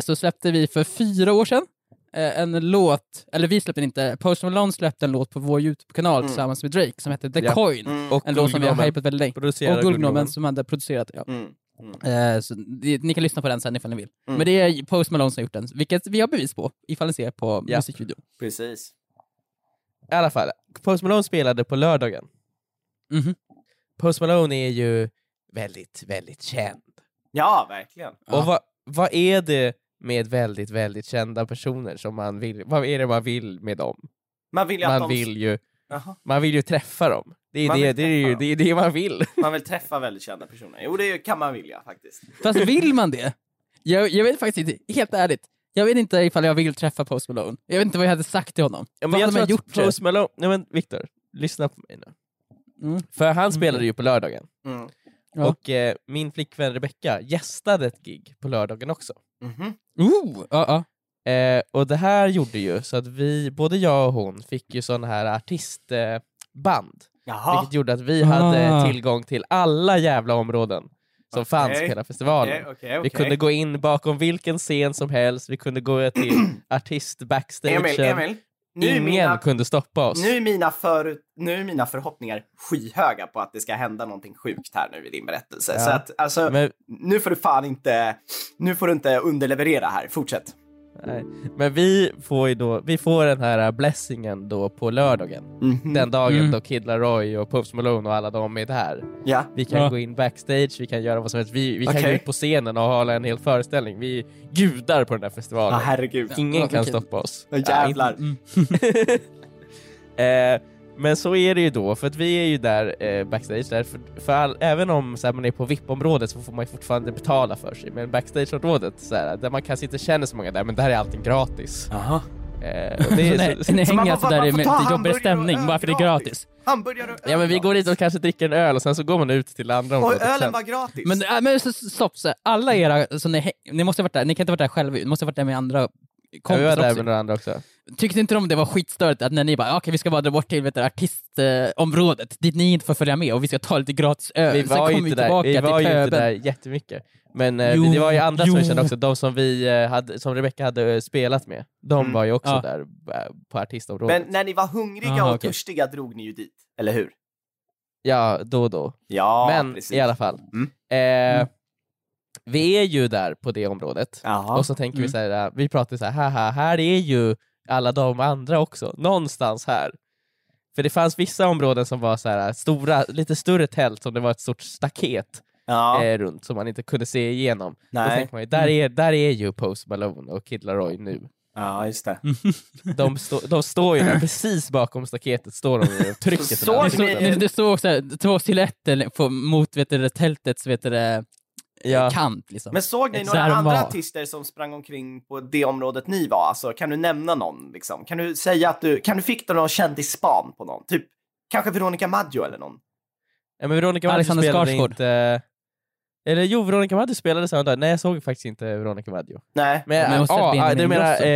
D: så släppte vi för fyra år sedan eh, en låt, eller vi släppte inte, Post Malone släppte en låt på vår YouTube-kanal
C: Mm.
D: tillsammans med Drake som hette The
B: Ja.
D: Coin.
C: Mm.
B: Och
D: En låt som vi har hypat väldigt länge. Och Guldgnomen som hade producerat ja.
C: Mm. Mm.
D: Eh, så ni kan lyssna på den sen ifall ni vill.
C: Mm.
D: Men det är Post Malone som har gjort den, vilket vi har bevis på ifall ni ser på
B: Ja.
D: musikvideon.
C: Precis.
B: I alla fall, Post Malone spelade på lördagen.
D: Mhm.
B: Post Malone är ju väldigt, väldigt känd.
C: Ja, verkligen.
D: Ja.
B: Och vad, vad är det med väldigt, väldigt kända personer som man vill, vad är det man vill med dem?
C: Man vill ju att
B: Man
C: de...
B: vill ju, man vill ju träffa dem. Det är
C: Man
B: det, det, är ju, det, är det man vill. [laughs]
C: Man vill träffa väldigt kända personer. Jo, det kan man vilja faktiskt.
D: Fast vill man det? Jag, jag vet faktiskt inte, helt ärligt. Jag vet inte ifall jag vill träffa Post Malone. Jag vet inte vad jag hade sagt till honom.
B: Ja, men
D: vad
B: jag
D: hade man gjort?
B: Post Malone, nej men Viktor, lyssna på mig nu.
D: Mm.
B: För han spelade ju på lördagen,
C: Mm.
D: Ja.
B: och eh, min flickvän Rebecca gästade ett gig på lördagen också.
C: Mhm.
D: Oh, ja, ja.
B: Eh, och det här gjorde ju så att vi, både jag och hon, fick ju sådana här artistband. Eh, vilket gjorde att vi hade
D: Ah.
B: tillgång till alla jävla områden som
C: Okej.
B: fanns på hela festivalen.
C: Okej, okej,
B: Vi kunde gå in bakom vilken scen som helst, vi kunde gå till [clears throat] artist backstage.
C: Emil, Emil.
B: Ingen
C: mina,
B: kunde stoppa oss.
C: nu, är mina för, nu är mina förhoppningar skyhöga på att det ska hända någonting sjukt här nu i din berättelse.
B: Ja.
C: Så att, alltså,
B: Men,
C: nu får du fan inte, nu får du inte underleverera här. Fortsätt.
B: Nej. Men vi får ju då, vi får den här blessingen då på lördagen.
C: Mhm.
B: Den dagen
D: Mm.
B: då Kid Laroi och Post Malone och alla de är där.
C: Ja.
B: Vi kan
D: Ja.
B: gå in backstage, vi kan göra vad som helst. Vi, vi kan
C: Okej.
B: gå ut på scenen och hålla en hel föreställning. Vi är gudar på den här festivalen.
C: Ja, herregud.
B: Ingen
D: Ja,
B: kan
D: okej.
B: stoppa oss.
C: Ja, jävlar.
D: Mm. [laughs]
B: Eh, men så är det ju då, för att vi är ju där eh, backstage, där för, för all, även om så här, man är på VIP-området så får man ju fortfarande betala för sig. Men backstage-området, så här, där man kanske inte känner så många där, men där är allting gratis.
C: Jaha.
B: Eh, och det är, [laughs] så,
D: ni
C: Så man
D: hänger alltså där i
C: och
D: stämning bara för det är gratis.
C: Hamburgare och öl.
B: ja men vi går dit och kanske dricker en öl och sen så går man ut till andra
C: Och
B: området
C: ölen
B: sen.
C: var gratis.
D: Men, äh, men så- stopp, så alla era, så ni, ni måste ha varit där, ni kan inte ha varit där själva, ni måste ha varit där med andra
B: Ja, vi var där
D: också.
B: med några andra också.
D: Tyckte inte de det var skitstörigt att när ni bara okej vi ska bara dra bort till vet du, artistområdet dit ni inte får följa med och vi ska ta lite gratis öl,
B: Vi var ju inte där, vi var inte där jättemycket. Men eh,
D: Jo,
B: det var ju andra som vi kände också, de som vi eh, hade, som Rebecca hade eh, spelat med, de
C: Mm.
B: var ju också
D: Ja.
B: där på artistområdet.
C: Men när ni var hungriga
D: Aha,
C: och
D: okej.
C: törstiga drog ni ju dit, eller hur?
B: Ja, då och då.
C: Ja,
B: Men
C: precis.
B: i alla fall.
C: Mm.
B: Eh,
D: Mm.
B: Vi är ju där på det området.
C: Jaha.
B: Och så tänker vi
D: Mm.
B: så här, äh, vi pratar så här, haha, här är ju alla de andra också, någonstans här. För det fanns vissa områden som var så här äh, stora, lite större tält som det var ett stort staket
C: ja.
B: eh, runt som man inte kunde se igenom. Då
C: Nej.
B: tänker man där är, där är ju Post Malone och Kid Laroi nu.
C: ja, just det. [laughs]
B: De, stå, de står ju där precis bakom staketet, står de och trycker
C: Såg ni-
D: det, det stod också två silhuetter mot vet du, tältets vet du,
B: Ja.
D: kant. Liksom.
C: Men såg ni några andra
D: var.
C: artister som sprang omkring på det området ni var? Alltså, kan du nämna någon? Liksom? Kan du säga att du, kan du fick du någon kändisspan på någon? Typ, kanske Veronica Maggio eller någon?
B: Ja, men Veronica Maggio
D: Alexander
B: spelade
D: Skarsgård.
B: inte... Eller jo, Veronica Maggio spelade samma dag. Nej, jag såg faktiskt inte Veronica Maggio.
C: Nej.
B: Men,
D: Men in
B: ja,
D: den
B: du menar, eh,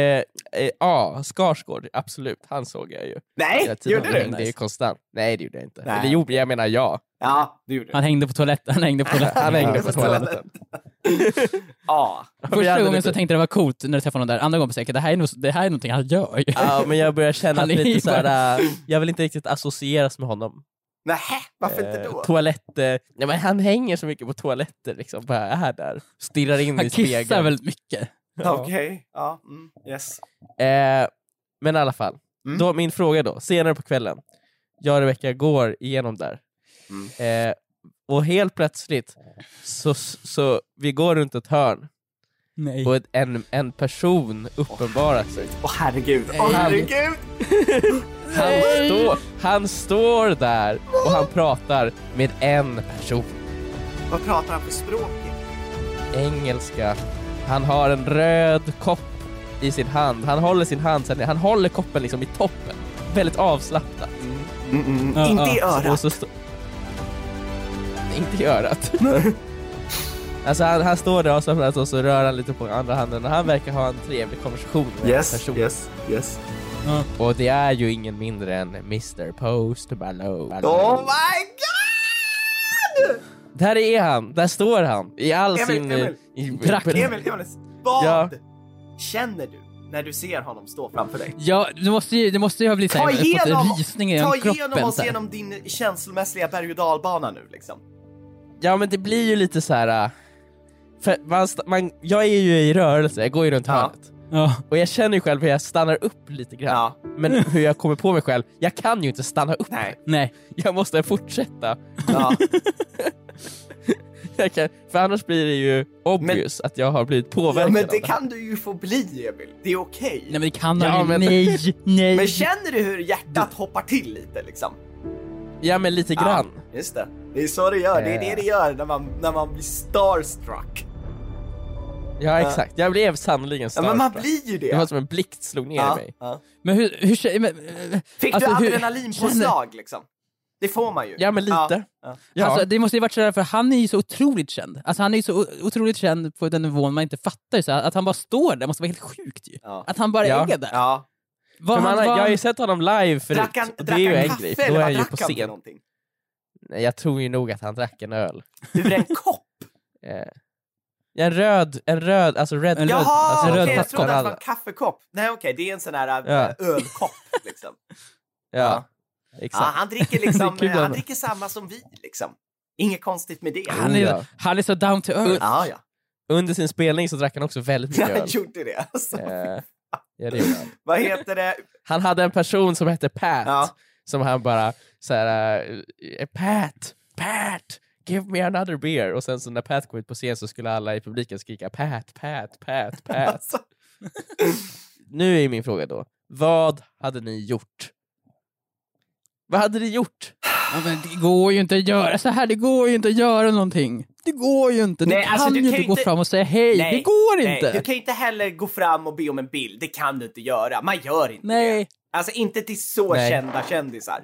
B: eh, ja, Skarsgård, absolut. Han såg jag ju.
C: Nej, gjorde du?
B: hängde ju konstant. Nej, det gjorde jag inte.
C: Nej.
B: Eller jo, jag menar ja.
C: Ja, det gjorde.
D: Han hängde på toaletten. Han hängde på [laughs] toaletten.
B: Han hängde
C: Ja,
B: på toaletten. [laughs]
C: ja.
D: Första gången så tänkte jag det var coolt när du träffade honom där. Andra gången tänkte jag det här är, nog, det här är någonting han gör. ju.
B: Ja, men jag börjar känna
D: är
B: lite såhär, äh, jag vill inte riktigt associeras med honom.
C: Nähä, varför inte
B: Eh,
C: då?
B: Toalett, eh, nej, men han hänger så mycket på toaletter liksom, bara är där. Stirrar in
D: Han
B: i
D: kissar
B: spegeln.
D: väldigt mycket.
C: Okej, ja, mm, yes.
B: Eh, men i alla fall,
C: Mm.
B: då, min fråga då, senare på kvällen, jag och Rebecka går igenom där.
C: Mm.
B: Eh, och helt plötsligt, så, så vi går runt ett hörn
D: Nej.
B: och ett, en, en person uppenbarar sig.
C: Åh herregud, åh
B: Nej.
C: herregud! [laughs]
B: Han, stå, han står där och han pratar med en person.
C: Vad pratar han för språk?
B: Engelska. Han har en röd kopp i sin hand. Han håller sin hand, sen, han håller koppen liksom i toppen. Väldigt avslappnat.
C: Mm, mm,
D: Ja,
C: inte i örat.
B: Inte i örat. [laughs] alltså han, han står där avslappnat och så rör han lite på andra handen och han verkar ha en trevlig konversation med en person.
C: yes, yes.
B: Och det är ju ingen mindre än Mr Post Malone.
C: Oh my god!
B: Där är han, där står han i all
C: Emil,
B: sin...
C: Emil.
B: i-
D: Drakt.
C: Emil, Emil, vad
B: Ja.
C: känner du när du ser honom stå framför dig?
D: Ja, det måste ju, det måste ju ha blivit
C: Ta
D: såhär,
C: igenom-
D: fått rysning i
C: Ta
D: kroppen.
C: igenom oss genom din känslomässiga berg och dalbana nu liksom.
B: Ja men det blir ju lite så här. För man, man, jag är ju i rörelse, jag går ju runt
C: Ja.
B: hörnet.
D: Ja.
B: Och jag känner ju själv hur jag stannar upp lite grann.
C: Ja,
B: Men hur jag kommer på mig själv, jag kan ju inte stanna upp.
C: nej.
D: Nej.
B: Jag måste fortsätta.
C: Ja. [laughs]
B: Jag kan, för annars blir det ju obvious att jag har blivit påverkad
C: Ja, men det kan du ju få bli Emil, det är okej.
D: Nej men det kan
B: Ja, men-
D: Nej, nej.
C: Men känner du hur hjärtat hoppar till lite liksom?
B: Ja men lite grann.
C: Ja, just det. Det är så det gör, det är det det gör när man, när man blir starstruck.
B: Ja exakt, jag blev sannoliken
C: Ja
B: starstruck.
C: men man blir ju det.
B: Det var som en blixt slog ner i
C: ja,
B: mig.
C: ja.
D: Men hur, hur men, eh,
C: Fick
D: alltså,
C: du adrenalinpåslag liksom? Det får man ju.
B: Ja men lite.
C: Ja, ja.
B: Ja.
D: Alltså, det måste ju varit sådär, för han är ju så otroligt känd. Alltså, han är ju så otroligt känd på den nivån man inte fattar. ju Så att han bara står där måste vara helt sjukt ju.
C: Ja.
D: Att han bara
B: Ja.
D: är där.
C: ja.
D: Vad
B: För man,
D: vad
B: jag har ju sett honom live förut,
C: Drack han,
B: och det
C: drack
B: är ju en grej, då är han ju på scen. Nej, jag tror ju nog att han drack en öl.
C: Ur en kopp?
B: Eh, En röd, en röd, alltså red
D: En röd-
C: Jaha,
B: alltså
D: en röd
C: jag
D: plastkopp.
C: trodde att det var en kaffekopp. Nej okej, det är en sån här äh,
B: Ja.
C: ölkopp liksom. [laughs]
B: Ja,
C: Ja,
B: exakt.
C: han dricker liksom, [laughs] han dricker samma som vi liksom. Inget konstigt med det.
D: han, är,
B: ja.
D: han är så down to earth.
C: Ja, ja.
B: Under sin spelning så drack han också väldigt mycket [laughs]
C: Han
B: öl.
C: gjorde det alltså.
B: Eh, ja, det han.
C: Vad heter det?
B: han hade en person som hette Pat,
C: Ja.
B: som han bara såhär, uh, Pat, Pat, give me another beer. Och sen så när Pat kom ut på scen så skulle alla i publiken skrika Pat, Pat, Pat, [laughs] Pat.
C: Alltså,
B: nu är min fråga då, vad hade ni gjort? Vad hade ni gjort?
D: Ja, men det går ju inte att göra så här. det går ju inte att göra någonting. Det går ju inte. Du
C: Nej,
D: kan
C: alltså, du
D: ju
C: kan
D: inte gå
C: inte-
D: fram och säga hej.
C: Nej,
D: det går
C: nej,
D: inte.
C: du kan ju inte heller gå fram och be om en bild. Det kan du inte göra. Man gör inte
D: Nej.
C: det. Alltså inte till så
B: Nej.
C: kända kändisar.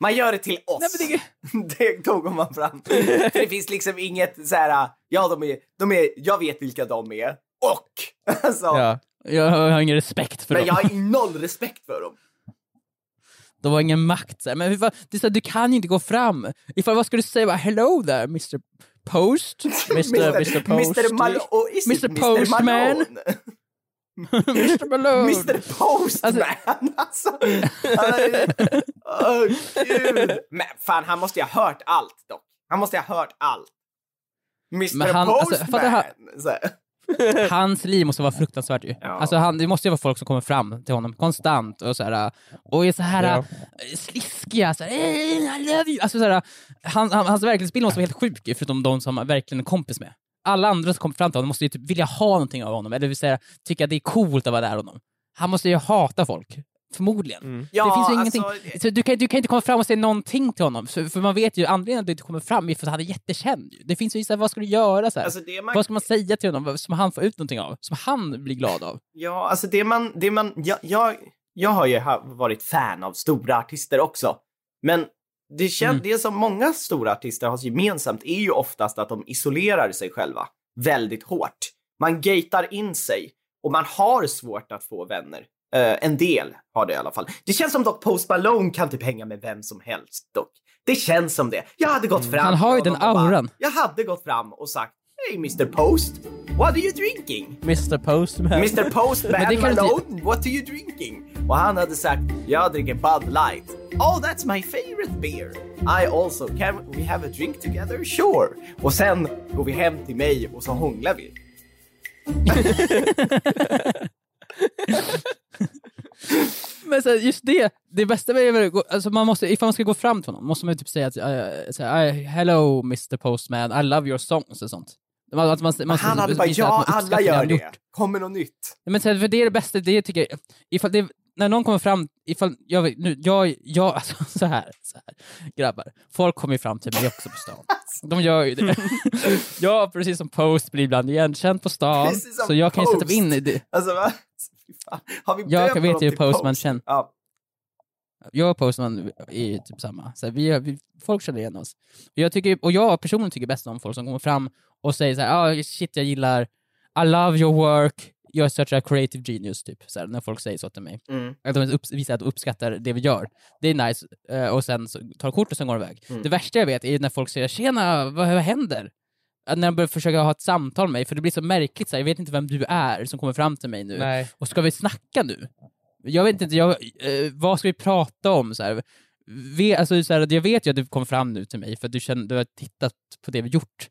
C: Man gör det till oss.
D: Nej, men det- [laughs]
C: det tog man fram. [laughs] För det finns liksom inget så här. ja de är, de är, jag vet vilka de är. Och! [laughs] Alltså,
B: Ja.
D: Jag har ingen respekt för
C: men
D: dem.
C: jag har noll respekt för dem.
D: De har ingen makt. Så här. Men vad- det är så här, du kan ju inte gå fram. Ifall, vad ska du säga? Bara, Hello there Mr Post?
B: Mr. Mr. Post.
C: Mr. Oh, is it
D: Mr. Postman. Mr Malone?
C: Mr Postman! Alltså, är- Åh gud! Men fan, han måste ju ha hört allt dock. Han måste ju ha hört allt. Mr
D: han- alltså,
C: Postman!
D: fattar han-
C: Så här.
D: Hans liv måste vara fruktansvärt ju.
C: Ja.
D: Alltså han, det måste ju vara folk som kommer fram till honom konstant och så här, och är så här
B: Ja.
D: sliskiga, så här, "Eh, I love you. Alltså, så här, han, han, hans verklighetsbild måste vara helt sjuk ju, förutom de som han verkligen är kompis med. Alla andra som kommer fram till honom måste ju typ vilja ha någonting av honom, eller vill säga tycka att det är coolt att vara där honom. Han måste ju hata folk. Förmodligen.
B: Mm.
C: Ja,
D: det finns ju
C: alltså,
D: ingenting. Så du, kan, du kan inte komma fram och säga någonting till honom, för, för man vet ju anledningen att du inte kommer fram är för att han är jättekänd. Det finns ju så här, vad ska du göra? Så här?
C: Alltså man,
D: Vad ska man säga till honom vad- som han får ut någonting av? Som han blir glad av?
C: ja, alltså det man, det man, jag, jag, jag har ju varit fan av stora artister också. Men det, kän,
D: Mm.
C: det som många stora artister har gemensamt är ju oftast att de isolerar sig själva väldigt hårt. Man gatar in sig och man har svårt att få vänner. Eh, en del har det i alla fall. Det känns som dock Post Malone kan typ hänga med vem som helst dock. Det känns som det. Jag hade gått fram
D: Han har ju den auran.
C: Bara, jag hade gått fram och sagt Hey Mr Post, what are you drinking?
B: Mr Postman.
C: Mr Postman Malone, what are you drinking? Och han hade sagt, jag dricker Bud Light. Oh, that's my favorite beer. I also, can we have a drink together? Sure. Och sen går vi hem till mig och så hånglar vi. [laughs]
D: Men så här, just det, det bästa är väl, alltså man måste, ifall man ska gå fram till honom måste man typ säga att, uh, så här, "I- hello Mr Postman, I love your songs och sånt. Man, att man, man,
C: han hade bara,
D: att
C: ja, alla gör det. Kommer något nytt?
D: Men så här, för det är det bästa, det tycker jag, ifall det, när någon kommer fram, ifall, jag, nu, jag, jag [laughs] alltså så här, så här, grabbar, folk kommer ju fram till mig också på stan. [laughs] De gör ju det. [laughs] jag, precis som Post, blir ibland igenkänd på stan, så jag kan ju sätta mig in i det.
C: Alltså va? Har vi
D: Jag vet ju
C: till
D: Postman
C: Post?
D: känd.
C: Ja.
D: Jag och Postman är ju typ samma. Så här, vi, vi, folk känner igen oss. Och jag, tycker, och jag personligen tycker bäst om folk som kommer fram och säger så här, ah, shit jag gillar, I love your work, such a creative genius, typ. Så här, när folk säger så till mig.
C: Mm.
D: Att de upp, visar att de uppskattar det vi gör. Det är nice, eh, och sen så tar kort och sen går de iväg.
C: Mm.
D: Det värsta jag vet är när folk säger “tjena, vad, vad händer?” Att När de börjar försöka ha ett samtal med mig, för det blir så märkligt, så här, jag vet inte vem du är som kommer fram till mig nu.
B: Nej.
D: Och ska vi snacka nu? Jag vet inte, jag, eh, vad ska vi prata om? Så här? Vi, alltså, så här, jag vet ju att du kom fram nu till mig för att du, känner, du har tittat på det vi gjort.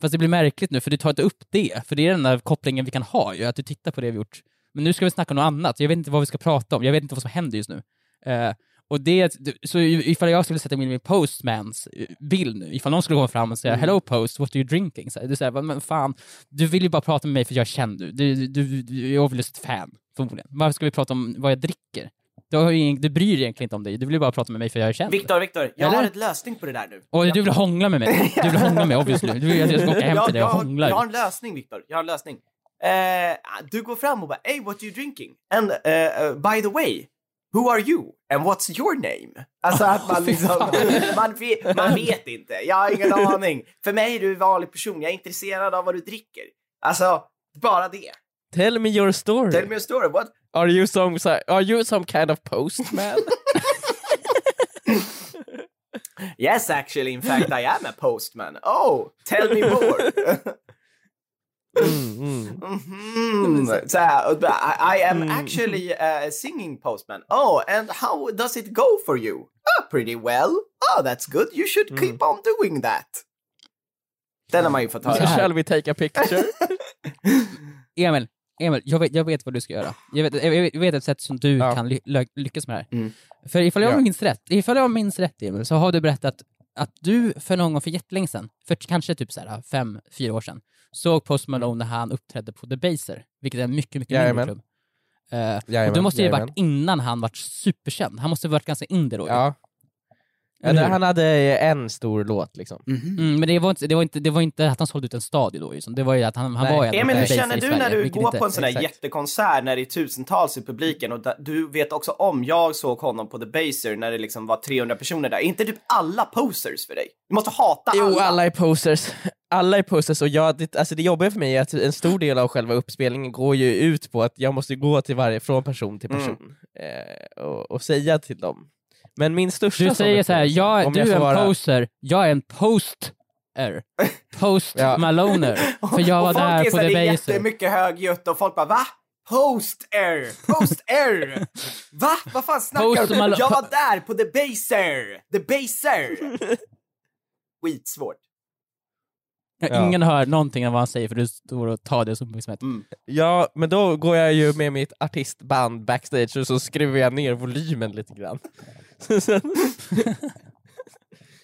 D: Fast det blir märkligt nu, för du tar inte upp det. För det är den där kopplingen vi kan ha ju, att du tittar på det vi gjort. Men nu ska vi snacka om något annat. Jag vet inte vad vi ska prata om. Jag vet inte vad som händer just nu. Eh, Och det, så ifall jag skulle sätta mig in i Postmans eh, bild nu, ifall någon skulle komma fram och säga
C: Mm.
D: “Hello Post, what are you drinking?” så Du säger “Men fan, du vill ju bara prata med mig för jag känner du. Du, du, du är obviously ett fan, förmodligen. Varför ska vi prata om vad jag dricker? Du, har ju ingen, du bryr dig egentligen inte om dig, du vill bara prata med mig för jag känner
C: Viktor, Viktor, jag
D: Eller?
C: har en lösning på det där nu.
D: Och du vill hångla med mig. Du vill hångla med mig obviously. Du vill att jag ska åka hem
C: jag,
D: till dig och hångla.
C: jag har en lösning, Viktor. Jag har en lösning. Eh, du går fram och bara “Hey, what are you drinking?” And uh, uh, by the way, who are you? And what's your name? Alltså att man [laughs] liksom, man, vet, man vet inte. Jag har ingen aning. För mig är du en vanlig person. Jag är intresserad av vad du dricker. Alltså, bara det.
B: Tell me your story.
C: Tell me a story. What?
B: Are you some, are you some kind of postman? [laughs]
C: Yes, actually, in fact, I am a postman. Oh, tell me more.
B: mm, mm.
C: Mhm. Och bara, I, I am actually a singing postman. Oh, and how does it go for you? Oh, pretty well. Oh, that's good. You should keep on doing that. Den har man ju fått höra.
B: Shall we take a picture? [laughs]
D: Emil, Emil jag, vet, jag vet vad du ska göra. Jag vet, jag vet, jag vet ett sätt som du
B: Ja.
D: kan ly, ly, lyckas med det här.
C: Mm.
D: För ifall jag
B: Ja.
D: minns rätt, ifall jag minns rätt Emil, så har du berättat att du för någon gång för jättelänge sedan, för kanske typ så här fem, fyra år sedan, såg Post Malone när han uppträdde på The Baser, vilket är en mycket, mycket mindre
B: Jajamän.
D: klubb. Eh, och
B: Jajamän,
D: det måste ju ha
B: jajamän.
D: varit innan han var superkänd. Han måste ha varit ganska indie då.
B: Ja. Ja,
D: Eller
B: han hade en stor låt liksom.
C: Mhm.
D: Mm, men det var, inte, det, var inte, det var inte att han sålde ut en stadie då, liksom. det var ju att han, han
B: Nej.
D: var ju ändå
C: Emil, hur känner du när du går
D: inte-
C: på en sån där jättekonsert när det är tusentals i publiken och da- du vet också om, jag såg honom på The Baser när det liksom var 300 personer där. Är inte typ alla posers för dig? Du måste hata
B: Jo,
C: alla.
B: alla är posers. Alla är posers och jag, det, alltså det jobbiga för mig är att en stor del av själva uppspelningen går ju ut på att jag måste gå till varje, från person till
C: Mm.
B: person eh, och, och säga till dem. Men min största
D: Du säger
B: är
D: så här,
B: poser,
D: jag,
B: om
D: du
B: jag
D: är en
B: vara-
D: poser, jag är en poster. [laughs] Post
B: Ja.
D: Maloner. För jag var där
C: är
D: på The
C: det är
D: Baser.
C: jättemycket högljutt och folk bara va? Post air! Post air! [laughs] Va? Vad fan snackar
D: Post
C: du om? Jag var där på The Baser! The Baser! [laughs] Skitsvårt.
B: Ja.
D: Ingen hör någonting av vad han säger för du står och tar det som uppmärksamhet.
C: Mm.
B: Ja, men då går jag ju med mitt artistband backstage och så skruvar jag ner volymen lite grann. [laughs]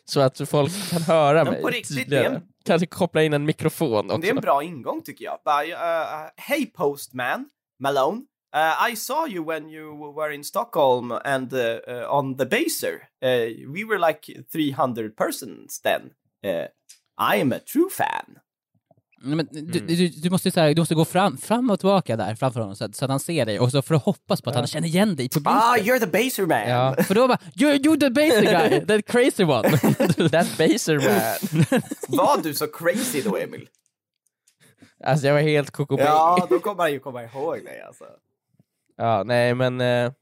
B: så att folk kan höra
C: Men
B: mig
C: på riktigt,
B: tydligare.
C: det är en-
B: Kanske koppla in en mikrofon också.
C: Det är en bra ingång tycker jag. Bara, uh, hey postman, Malone. Uh, I saw you when you were in Stockholm and uh, uh, on the Baser. Uh, we were like 300 persons then. I am a true fan.
D: Nej, Men du,
B: Mm.
D: du, du, måste, så här, du måste gå fram, fram och tillbaka där framför honom så att, så att han ser dig och så får du hoppas på att han känner igen dig i publiken.
C: Ah, you're the Baser man.
B: Ja.
D: För då bara, you're, you're the basic guy, [laughs] the crazy one. [laughs]
B: That baser man. [laughs]
C: Var du så crazy då, Emil?
B: Alltså jag var helt koko
C: Ja, då kommer han ju komma ihåg dig alltså.
B: Ja, nej men eh,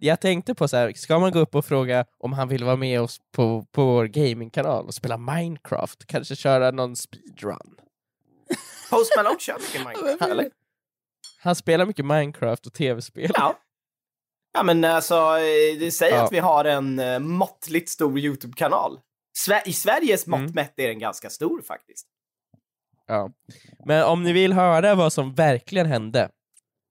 B: jag tänkte på så här, ska man gå upp och fråga om han vill vara med oss på, på vår gamingkanal och spela Minecraft? Kanske köra någon speedrun?
C: Post Malone kör mycket Minecraft, eller?
B: Han spelar mycket Minecraft och tv-spel.
C: Ja. Ja, men alltså, eh, det säger
B: Ja.
C: att vi har en eh, måttligt stor YouTube-kanal. I Sveriges mått
B: Mm.
C: mätt är den ganska stor faktiskt.
B: Ja. Men om ni vill höra vad som verkligen hände,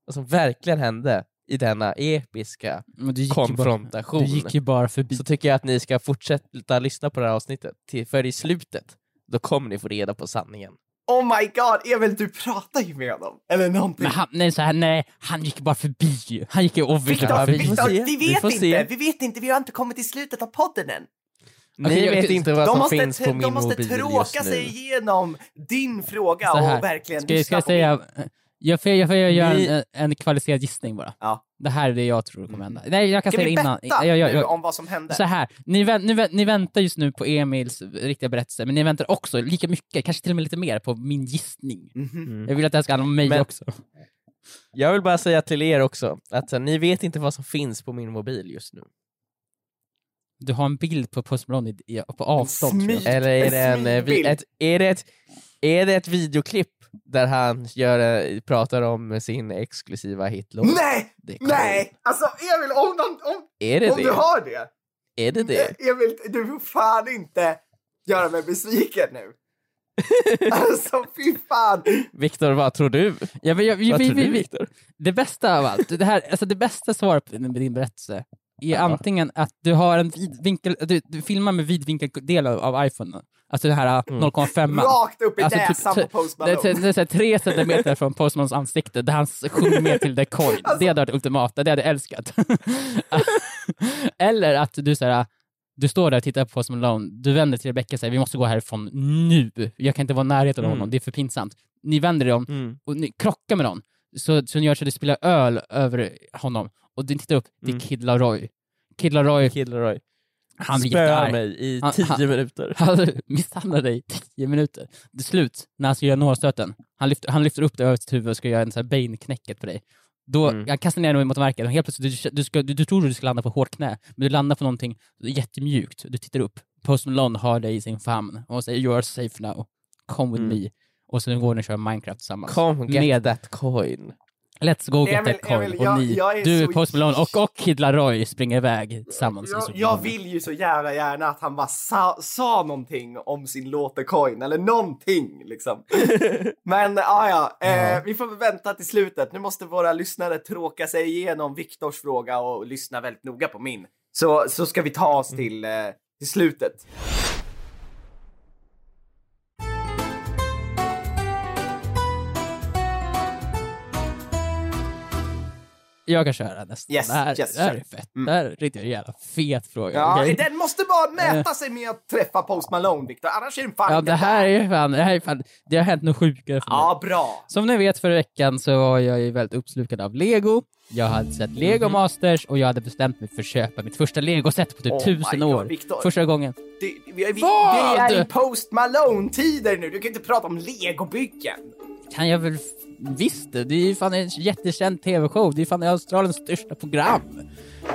B: vad som verkligen hände i denna episka
D: Men du ju bara,
B: konfrontation,
D: du gick ju bara förbi.
B: så tycker jag att ni ska fortsätta lyssna på det här avsnittet, till, för i slutet, då kommer ni få reda på sanningen.
C: Oh my god, Emil, du pratar ju med honom. Eller någonting.
D: Men han, nej, så här, nej, han gick bara förbi. Han gick ju obviously
C: Victor,
D: bara
B: vi
D: förbi.
C: Victor, vi
B: Vi
C: vet
B: får
C: inte,
B: se.
C: vi vet inte, vi har inte kommit till slutet av podden än.
B: Ni
D: Okej,
B: vet inte vad
C: De
B: som
C: måste,
B: finns på min
C: de måste
B: mobil
C: tråka
B: just nu.
C: sig igenom din fråga och verkligen
D: Ska, jag- ska
C: lyssna
D: jag
C: på min.
D: Jag får, jag får göra
B: Ni-
D: en, en kvalificerad gissning bara.
C: Ja.
D: Det här är det jag tror kommer hända. Nej, jag kan säga det innan. Jag, jag, jag,
C: om vad som hände?
D: så här, ni, vä- ni, vä- ni väntar just nu på Emils riktiga berättelse, men ni väntar också lika mycket, kanske till och med lite mer, på min gissning.
C: Mhm.
D: Jag vill att det här ska handla om mig
B: Men-
D: också.
B: Jag vill bara säga till er också, att eh, ni vet inte vad som finns på min mobil just nu.
D: Du har en bild på Post Malone på avstånd.
C: smyg.
B: Eller är det, en, eh, ett, är, det ett, är det ett videoklipp där han gör, eh, pratar om sin exklusiva hitlåt?
C: Nej!
B: Det är
C: Nej! Alltså Emil, om, någon, om,
B: Är det
C: om du
B: det?
C: har det.
B: Är det det?
C: Emil, du får fan inte göra mig besviken nu. [laughs] alltså fy fan.
B: Viktor, vad tror du?
D: Ja, men jag, vi,
B: Vad
D: vi,
B: tror
D: vi,
B: du
D: vi,
B: Viktor?
D: det bästa av allt, det, här, alltså det bästa svaret på din berättelse är antingen att du har en vidvinkel, du, du filmar med vidvinkeldel av, av iPhone. Alltså det här
B: Mm.
D: 0,5.
C: Rakt upp i
D: Alltså, typ
C: näsan
D: t-
C: på Post
D: Det
C: Malone.
D: det är tre centimeter från Post Malones ansikte där han sjunger med till The Coin.
C: Alltså-
D: Det hade varit ultimata, det hade jag älskat. [laughs] Eller att du så här, du står där och tittar på Post Malone, du vänder till Rebecca och säger vi måste gå härifrån nu. Jag kan inte vara i närheten av
B: Mm.
D: honom, det är för pinsamt. Ni vänder er om
B: Mm.
D: och ni krockar med någon, så, så gör så att det spiller öl över honom. Och du tittar upp, det är
B: Mm.
D: Kid Laroi. Kid Laroi,
B: Killroy
D: han blir
B: spöar mig i
D: Han-
B: tio
D: han-
B: minuter.
D: Han [laughs] misshandlar dig i tio minuter. Till slut, när han ska göra nålstöten, han lyfter, han lyfter upp dig över sitt huvud och ska göra en sån här Bane-knäcket på dig. Då,
B: Mm.
D: jag kastar ner dig mot marken och helt plötsligt, du, du, ska, du, du tror du ska landa på hårt knä, men du landar på någonting jättemjukt. Du tittar upp, Post Malone har dig i sin famn och säger “You are safe now, come with
B: Mm.
D: me” och sen går ni och kör Minecraft tillsammans.
B: Come get
D: Med-
B: that coin.
D: Let's go get
C: Emil,
D: that coin. Och
C: jag-
D: ni,
C: jag
D: du,
C: så-
D: Post Malone och, och Kid Laroi springer iväg tillsammans.
C: Jag, jag vill ju så jävla gärna att han bara sa, sa någonting om sin låtecoin eller någonting liksom. [laughs] Men ah, ja, eh, vi får vänta till slutet. Nu måste våra lyssnare tråka sig igenom Viktors fråga och lyssna väldigt noga på min. Så, så ska vi ta oss till, eh, till slutet.
D: Jag kan köra nästan.
C: Yes,
D: det, här,
C: yes,
D: det här är fett.
C: Mm.
D: Det här är riktigt jävla fet fråga.
C: Ja,
D: okej?
C: Den måste bara mäta sig med att träffa Post Malone, Viktor. Annars är den fan
D: Ja, det här är fan, det här är fan, det har hänt något sjukare för mig.
C: Ja, bra.
D: Som ni vet förra veckan så var jag ju väldigt uppslukad av Lego. Jag hade sett Lego
C: Mhm.
D: Masters och jag hade bestämt mig för att köpa mitt första Lego-set på typ
C: Oh
D: tusen år.
C: Victor.
D: Första gången.
C: Det, vi, vi,
D: Vad?
C: är i Post Malone-tider nu. Du kan inte prata om legobyggen.
D: Kan jag väl visst det. Är ju fan en jättekänd TV-show. Det är fan Australiens största program.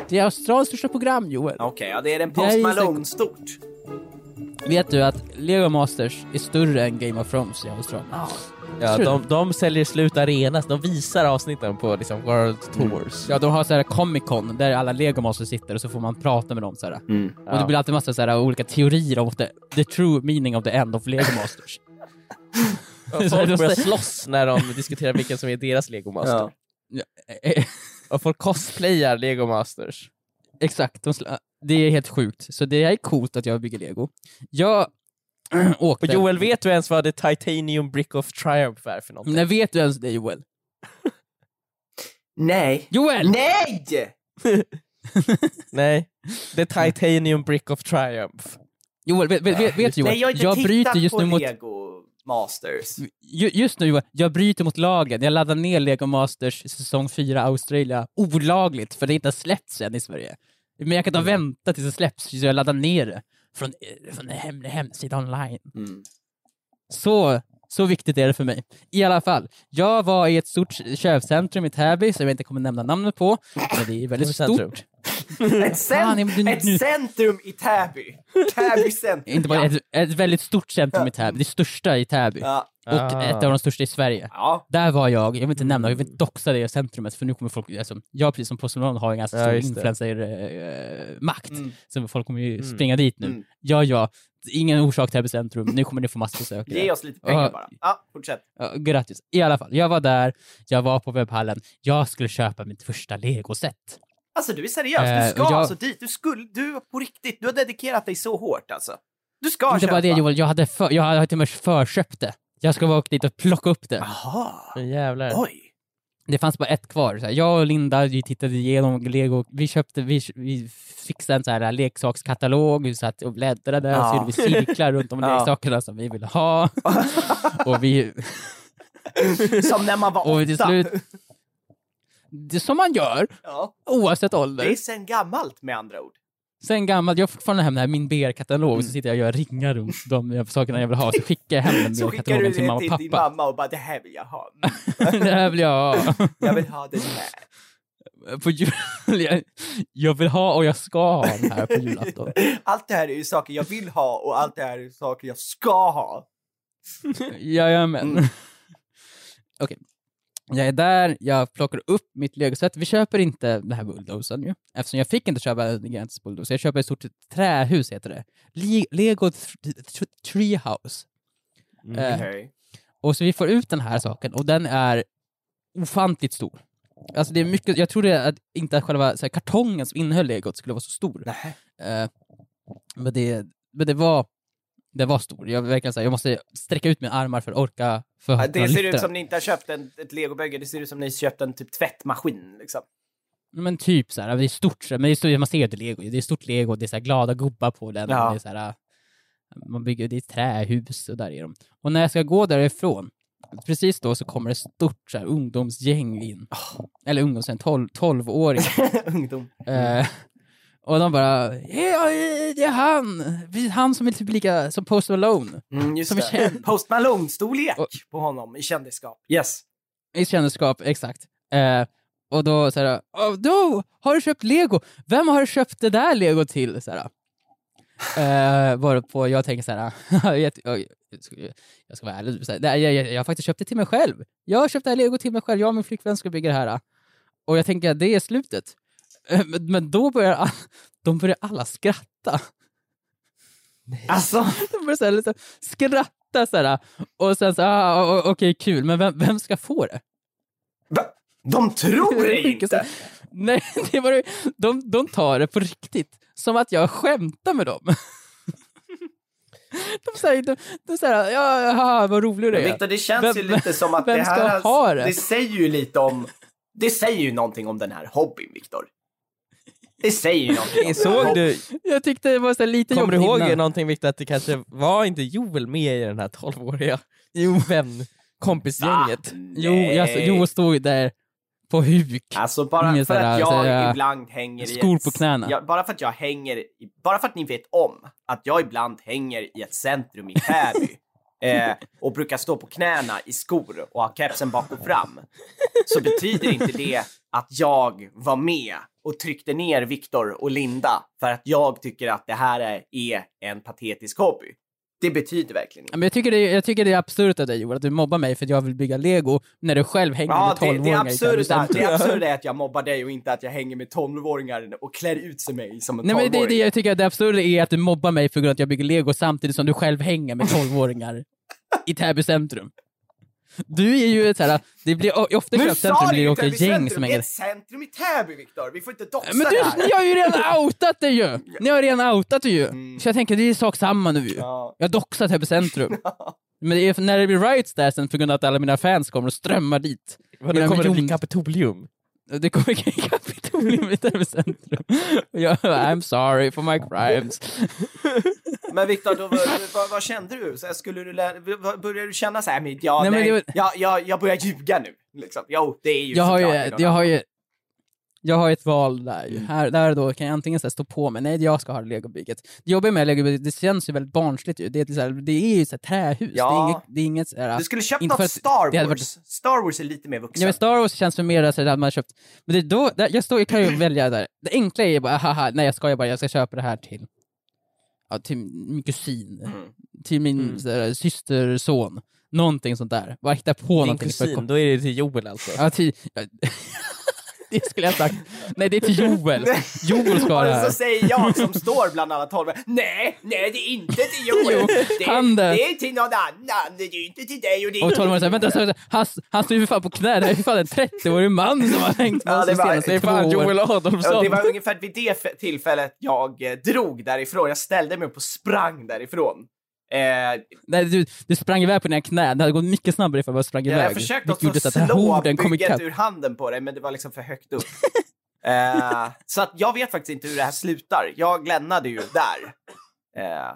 D: Det är Australiens största program, Joel.
C: Okej, ja, det är den Post Malone-stort.
D: Vet du att Lego Masters är större än Game of Thrones i Australien?
B: Ja,
D: Tror
B: de, de säljer slut arenas, de visar avsnitten på liksom World Tours.
D: Ja, de har så här Comic Con där alla Lego Masters sitter och så får man prata med dem så här. Och det blir alltid massa så här olika teorier om the, the true meaning of the end of Lego [laughs] Masters.
B: Folk börjar slåss när de diskuterar vilken som är deras Lego Master.
C: Ja.
D: Eh,
B: Och folk cosplayar Lego Masters.
D: Exakt, de det är helt sjukt. Så det är coolt att jag bygger Lego. Jag [clears throat] åkte...
B: Och Joel, vet du ens vad the Titanium Brick of Triumph är för någonting?
D: När vet du ens det Joel? [laughs]
C: Nej.
D: Joel!
C: Nej! [laughs]
B: Nej. The Titanium Brick of Triumph.
D: Joel, vet, vet, vet, Joel?
C: Nej, jag har inte
D: jag bryter just nu mot...
C: Lego Masters.
D: Ju, just nu jag bryter mot lagen. Jag laddar ner Lego Masters säsong 4 Australia olagligt för det inte har släppts än i Sverige. Men jag kan inte vänta tills det släpps så jag laddar ner det från, eh, från en hemlig hemsida online.
C: Mm.
D: Så, så viktigt är det för mig. I alla fall, jag var i ett stort köpcentrum i Täby som jag inte kommer nämna namnet på, men det är väldigt stort. [laughs]
C: Ett, cent-
D: Fan, jag- nu-
C: ett centrum i Täby. Täby centrum.
D: Inte bara ett, ett väldigt stort centrum i Täby, det största i Täby.
C: Ja.
D: Och
B: Ah.
D: ett av de största i Sverige.
C: ja.
D: Där var jag, jag vill inte nämna, jag vill inte doxa det centrumet för nu kommer folk, alltså, jag precis som Post Malone har en ganska
B: Ja,
D: stor
B: just det.
D: influencer-makt,
C: Mm.
D: så folk kommer ju
B: Mm.
D: springa dit nu.
C: Mm.
D: Ja, ja, ingen orsak till Täby centrum, nu kommer ni få massor besökare.
C: Ge oss lite pengar
D: Ja.
C: bara. Ja, fortsätt.
D: Ja, grattis. I alla fall, jag var där, jag var på webbhallen, jag skulle köpa mitt första legoset.
C: Alltså du är seriös, du
D: Eh,
C: ska
D: och jag-
C: alltså dit. Du skulle, du på riktigt, du har dedikerat dig så hårt alltså. Du ska
D: Inte
C: köpa.
D: bara det Joel, jag hade, för, jag hade till och med förköpt det. Jag skulle bara åka dit och plocka upp det.
C: Jaha.
B: Men jävlar.
C: Oj.
D: Det fanns bara ett kvar. Så jag och Linda vi tittade igenom lego, vi köpte, vi, vi fixade en så här leksakskatalog, vi satt och bläddrade,
C: Ja.
D: så gjorde vi cirklar runt de [laughs]
C: Ja.
D: leksakerna som vi ville ha. [laughs] och vi,
C: Som när man var
D: och till
C: åtta.
D: slut, det som man gör,
C: Ja.
D: oavsett
C: Det är
D: ålder.
C: sen gammalt med andra ord.
D: Sen gammalt, jag har fortfarande hem här min BR-katalog, så sitter jag och gör ringar runt de sakerna jag vill ha, så [laughs] skickar jag hem den
C: Så skickar du
D: BR-katalogen
C: det
D: till mamma
C: till
D: och
C: din
D: pappa.
C: mamma och bara det här vill jag ha. [laughs]
D: det här vill jag ha.
C: Jag vill ha den här. [laughs]
D: på jul, jag, jag vill ha och jag ska ha den här på julafton.
C: Allt det här är ju saker jag vill ha och allt det här är saker jag ska ha.
D: Jajamän.
C: Mm.
D: Okej. Jag är där, jag plockar upp mitt legoset. Vi köper inte den här bulldozen ju, eftersom jag fick inte köpa en gigantisk bulldozer. Jag köper ett stort trähus, heter det. Le- Lego Treehouse.
B: Mm.
D: Eh. Och så vi får ut den här saken och den är ofantligt stor. Alltså det är mycket, jag trodde att inte att själva här, kartongen som innehöll legot skulle vara så stor. Eh, men, det, men det var det var stor. Jag, verkligen, så här, jag måste sträcka ut mina armar för att orka för att
C: Det ser ut
D: den.
C: som ni inte har köpt en, ett legobygge, det ser ut som ni köpt en typ tvättmaskin liksom.
D: Men typ så här, det är stort, men det är stort, man ser att det är lego. Det är stort lego, det är så här glada gubbar på den.
C: Ja.
D: Det är så här, man bygger, det är trähus och där är de. Och när jag ska gå därifrån, precis då så kommer det stort så här, ungdomsgäng in. Eller ungdomsgäng, 12, 12-åringar. [laughs]
C: Ungdom.
D: Eh, och de bara, ja, det är han! Det är Han som är typ lika som Post Malone.
C: Mm,
D: Som
C: det. [laughs] Post Malone-storlek på honom i kändisskap. Yes.
D: I kändisskap, exakt. Eh, och då så här, oh, då har du köpt lego? Vem har du köpt det där lego till? Så här. Eh, varpå jag tänker så här, [laughs] jag, jag, jag ska vara ärlig, så här, jag, jag, jag har faktiskt köpt det till mig själv. Jag har köpt det här lego till mig själv, jag och min flickvän ska bygga det här. Och jag tänker att det är slutet. Eh, men, men då börjar, [laughs] de börjar alla skratta.
C: Alltså, [laughs]
D: De börjar så här, liksom, skratta så här. Och sen så, ah, okej kul, men vem, vem ska få det?
C: va? de tror [laughs] det inte!
D: Nej, det var, det- de, de tar det på riktigt. Som att jag skämtar med dem. De säger, de, de säger ja, jaha, vad rolig du är.
C: Victor, det känns
D: Vem-
C: ju lite som att
D: vem
C: det
D: ska
C: här...
D: ha det?
C: Det säger ju lite om... Det säger ju någonting om den här hobbyn, Victor. Det säger ju någonting [laughs] här
B: Såg du,
D: Jag tyckte det var så här lite
B: kommer du ihåg
D: innan.
B: någonting Viktor, att det kanske var inte Joel med i den här 12-åriga vän, kompisgänget?
D: Jo, jag, jo, stod där på huk.
C: Alltså bara för
D: sådär-
C: att jag
D: sådär,
C: ibland hänger i
D: skor
C: ett,
D: på knäna.
C: Ja, bara för att jag hänger, i, bara för att ni vet om att jag ibland hänger i ett centrum i Täby [laughs] eh, och brukar stå på knäna i skor och ha kepsen bak och fram så betyder inte det att jag var med och tryckte ner Viktor och Linda för att jag tycker att det här är, en patetisk hobby. Det betyder verkligen inte.
D: Men jag, tycker det, jag tycker det är absurt av dig Joel, att du mobbar mig för att jag vill bygga lego när du själv hänger
C: Ja,
D: med
C: det,
D: 12-åringar
C: det, absurda, det
D: centrum.
C: absurda [laughs] är att jag mobbar dig och inte att jag hänger med 12-åringar och klär ut sig mig som en
D: men det,
C: 12-åring.
D: det jag tycker det absurda är att du mobbar mig för grund att jag bygger lego samtidigt som du själv hänger med 12-åringar i Täby centrum. Du är ju ett såhär, det blir ofta i blir det också
C: Täby
D: gäng som
C: det är
D: hänger
C: ett centrum i Täby Viktor, vi får inte doxa
D: Men
C: det
D: du,
C: här.
D: ni har ju redan outat det ju! Ni har redan outat det ju! Så jag tänker, det är sak samma nu ju.
C: Ja.
D: Jag har doxat Täby centrum. [laughs] Men det är när det blir riots där sen på grund av att alla mina fans kommer och strömmar dit. Mina
B: nu kommer det bli kapitolium?
D: Det kommer [laughs] Kapitolium i Täby centrum. Jag, I'm sorry for my crimes. [laughs]
C: Men Viktor, vad, vad, kände du? Så skulle du lä- vad- började du känna så här, men ja,
D: Nej,
C: nej,
D: men det
C: jag, jag, jag börjar ljuga nu. Liksom. Jo, det är ju
D: jag har ju, jag har ju, jag har ett val där
C: Mm.
D: ju. Här, där då kan jag antingen så här, stå på mig, nej jag ska ha legobygget. Det jobbiga med legobygget, det känns ju väldigt barnsligt ju. Det är, så här, det är ju så här, trähus,
C: Ja.
D: det är inget, det är inget så här,
C: Du skulle köpt något Star Wars. Star Wars är lite mer vuxen.
D: Ja, men Star Wars känns för mer så att man köpt, men det är då, där, jag, står, jag kan ju välja där. Det enkla är bara, haha, nej jag skojar bara, jag ska köpa det här till, ja, till min kusin,
C: Mm.
D: till min
B: Mm.
D: så här, systerson, någonting sånt där. Bara hitta på
B: Din
D: någonting. för att
B: kusin,
D: kom-
B: då är det till Joel alltså?
D: Ja, till, [laughs] det skulle jag sagt. Nej, det är till Joel. Joel ska ha
C: Och
D: det
C: så
D: här.
C: säger jag som står bland alla tolv, nej, nej det är inte till Joel.
D: Jo,
C: det,
D: han
C: det är till någon annan, det är inte till dig och det är
D: Och tolvåringen säger, vänta, vänta, han, han står ju för fan på knä, det är ju fan en 30-årig man som har hängt med
C: Ja,
D: oss
C: det
D: de
C: var-
B: Det fan Joel. Adolfsson!
C: Ja, det var ungefär vid det tillfället jag eh, drog därifrån. Jag ställde mig upp och sprang därifrån. Eh,
D: Nej, du, du sprang iväg på dina knän, det hade gått mycket snabbare ifall jag sprang
C: jag
D: iväg.
C: jag försökte också slå bygget ur handen på dig, men det var liksom för högt upp. [laughs] eh, så att jag vet faktiskt inte hur det här slutar. Jag lämnade ju där. Eh,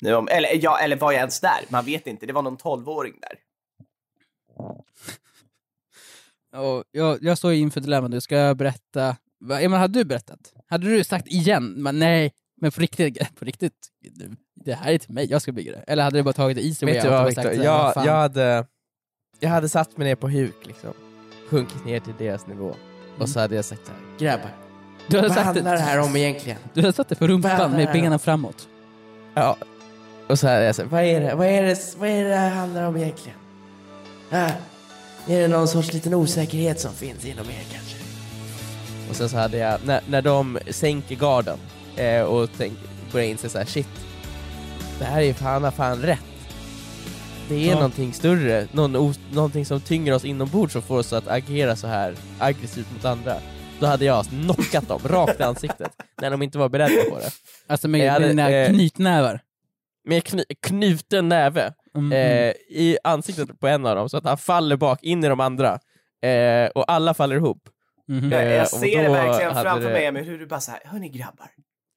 C: nu om, eller, ja, eller var jag ens där? Man vet inte. Det var någon tolvåring där.
D: Och jag, jag står inför dilemmat nu, ska jag berätta? Va, Emil, hade du berättat? Hade du sagt igen? Men nej, men på riktigt, [laughs] på riktigt, det här är till mig, jag ska bygga det. Eller hade du bara tagit det easy way
B: Vet du vad
D: så här,
B: jag, jag, hade, jag hade satt mig ner på huk liksom, sjunkit ner till deras nivå. Och så hade jag sagt såhär, grabbar,
D: du hade
B: vad
D: sagt
B: handlar
D: det,
B: här om egentligen?
D: du hade satt det på rumpan med
B: här
D: benen framåt.
B: Ja. Och så hade jag sagt, vad är det, vad är det, vad är det här handlar om egentligen? Äh, är det någon sorts liten osäkerhet som finns inom er kanske? Och sen så hade jag, när, när de sänker garden eh, och tänk, börjar inse så här, shit, det här är fan, han fan rätt. det är
D: Ja.
B: någonting större, någon, någonting som tynger oss inombords som får oss att agera så här aggressivt mot andra. Då hade jag knockat dem rakt i ansiktet [laughs] när de inte var beredda på det.
D: Alltså med,
B: Jag hade,
D: med dina
B: eh,
D: knytnävar.
B: Med kny, knuten näve
D: Mm,
B: eh, i ansiktet på en av dem så att han faller bak in i de andra. Eh, och alla faller ihop.
D: mm.
C: Jag,
B: Eh,
C: jag
B: och
C: ser det verkligen framför
B: det-
C: mig, hur du bara såhär, hörni grabbar,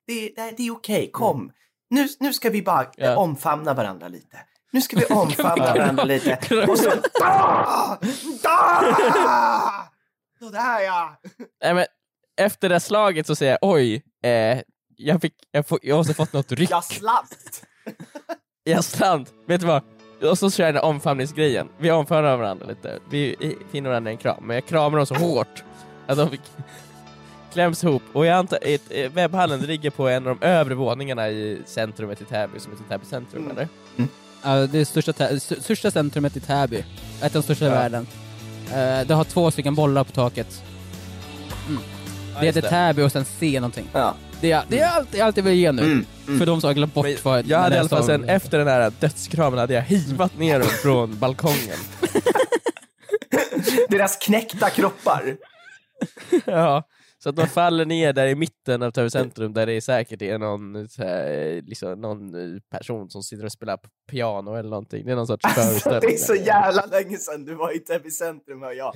C: det, det, det är okej, kom. Nu, nu ska vi bara eh,
B: Ja.
C: omfamna varandra lite. Nu ska vi [laughs] omfamna varandra lite. Och så... Da! Da! Sådär ja!
B: Nej, men efter det slaget så säger jag oj, eh, jag, fick, jag, får, jag måste fått något ryck.
C: Jag slant! [laughs]
B: Jag slant. Vet du vad? Och så kör jag den omfamningsgrejen. Vi omfamnar varandra lite. Vi i- finner varandra en kram. Men jag kramar dem så hårt att de fick kläms ihop. Och jag antar eh, webbhallen ligger på en av de övre våningarna i centrumet i Täby, som heter Täby centrum,
C: Mm.
B: eller?
D: Ja, det är största, st- största centrumet i Täby. Ett av de största i
B: Ja.
D: världen. Eh, det har två stycken bollar på taket. Mm. Det
B: just
D: heter Täby och sen C någonting.
C: Ja.
D: Det är, det är allt, det jag vill ge nu.
C: Mm, mm.
D: För de som har glömt bort vad
B: jag hade i alla fall sen, efter den här dödskramen hade jag hivat ner dem från balkongen. [laughs]
C: Deras knäckta kroppar. [laughs]
B: ja, så att de faller ner där i mitten av Täby centrum där det säkert är någon, så här, liksom, någon eh, person som sitter och spelar piano eller någonting. Det är någon sorts
C: Alltså, det är så jävla länge sedan du var i Täby centrum hör jag.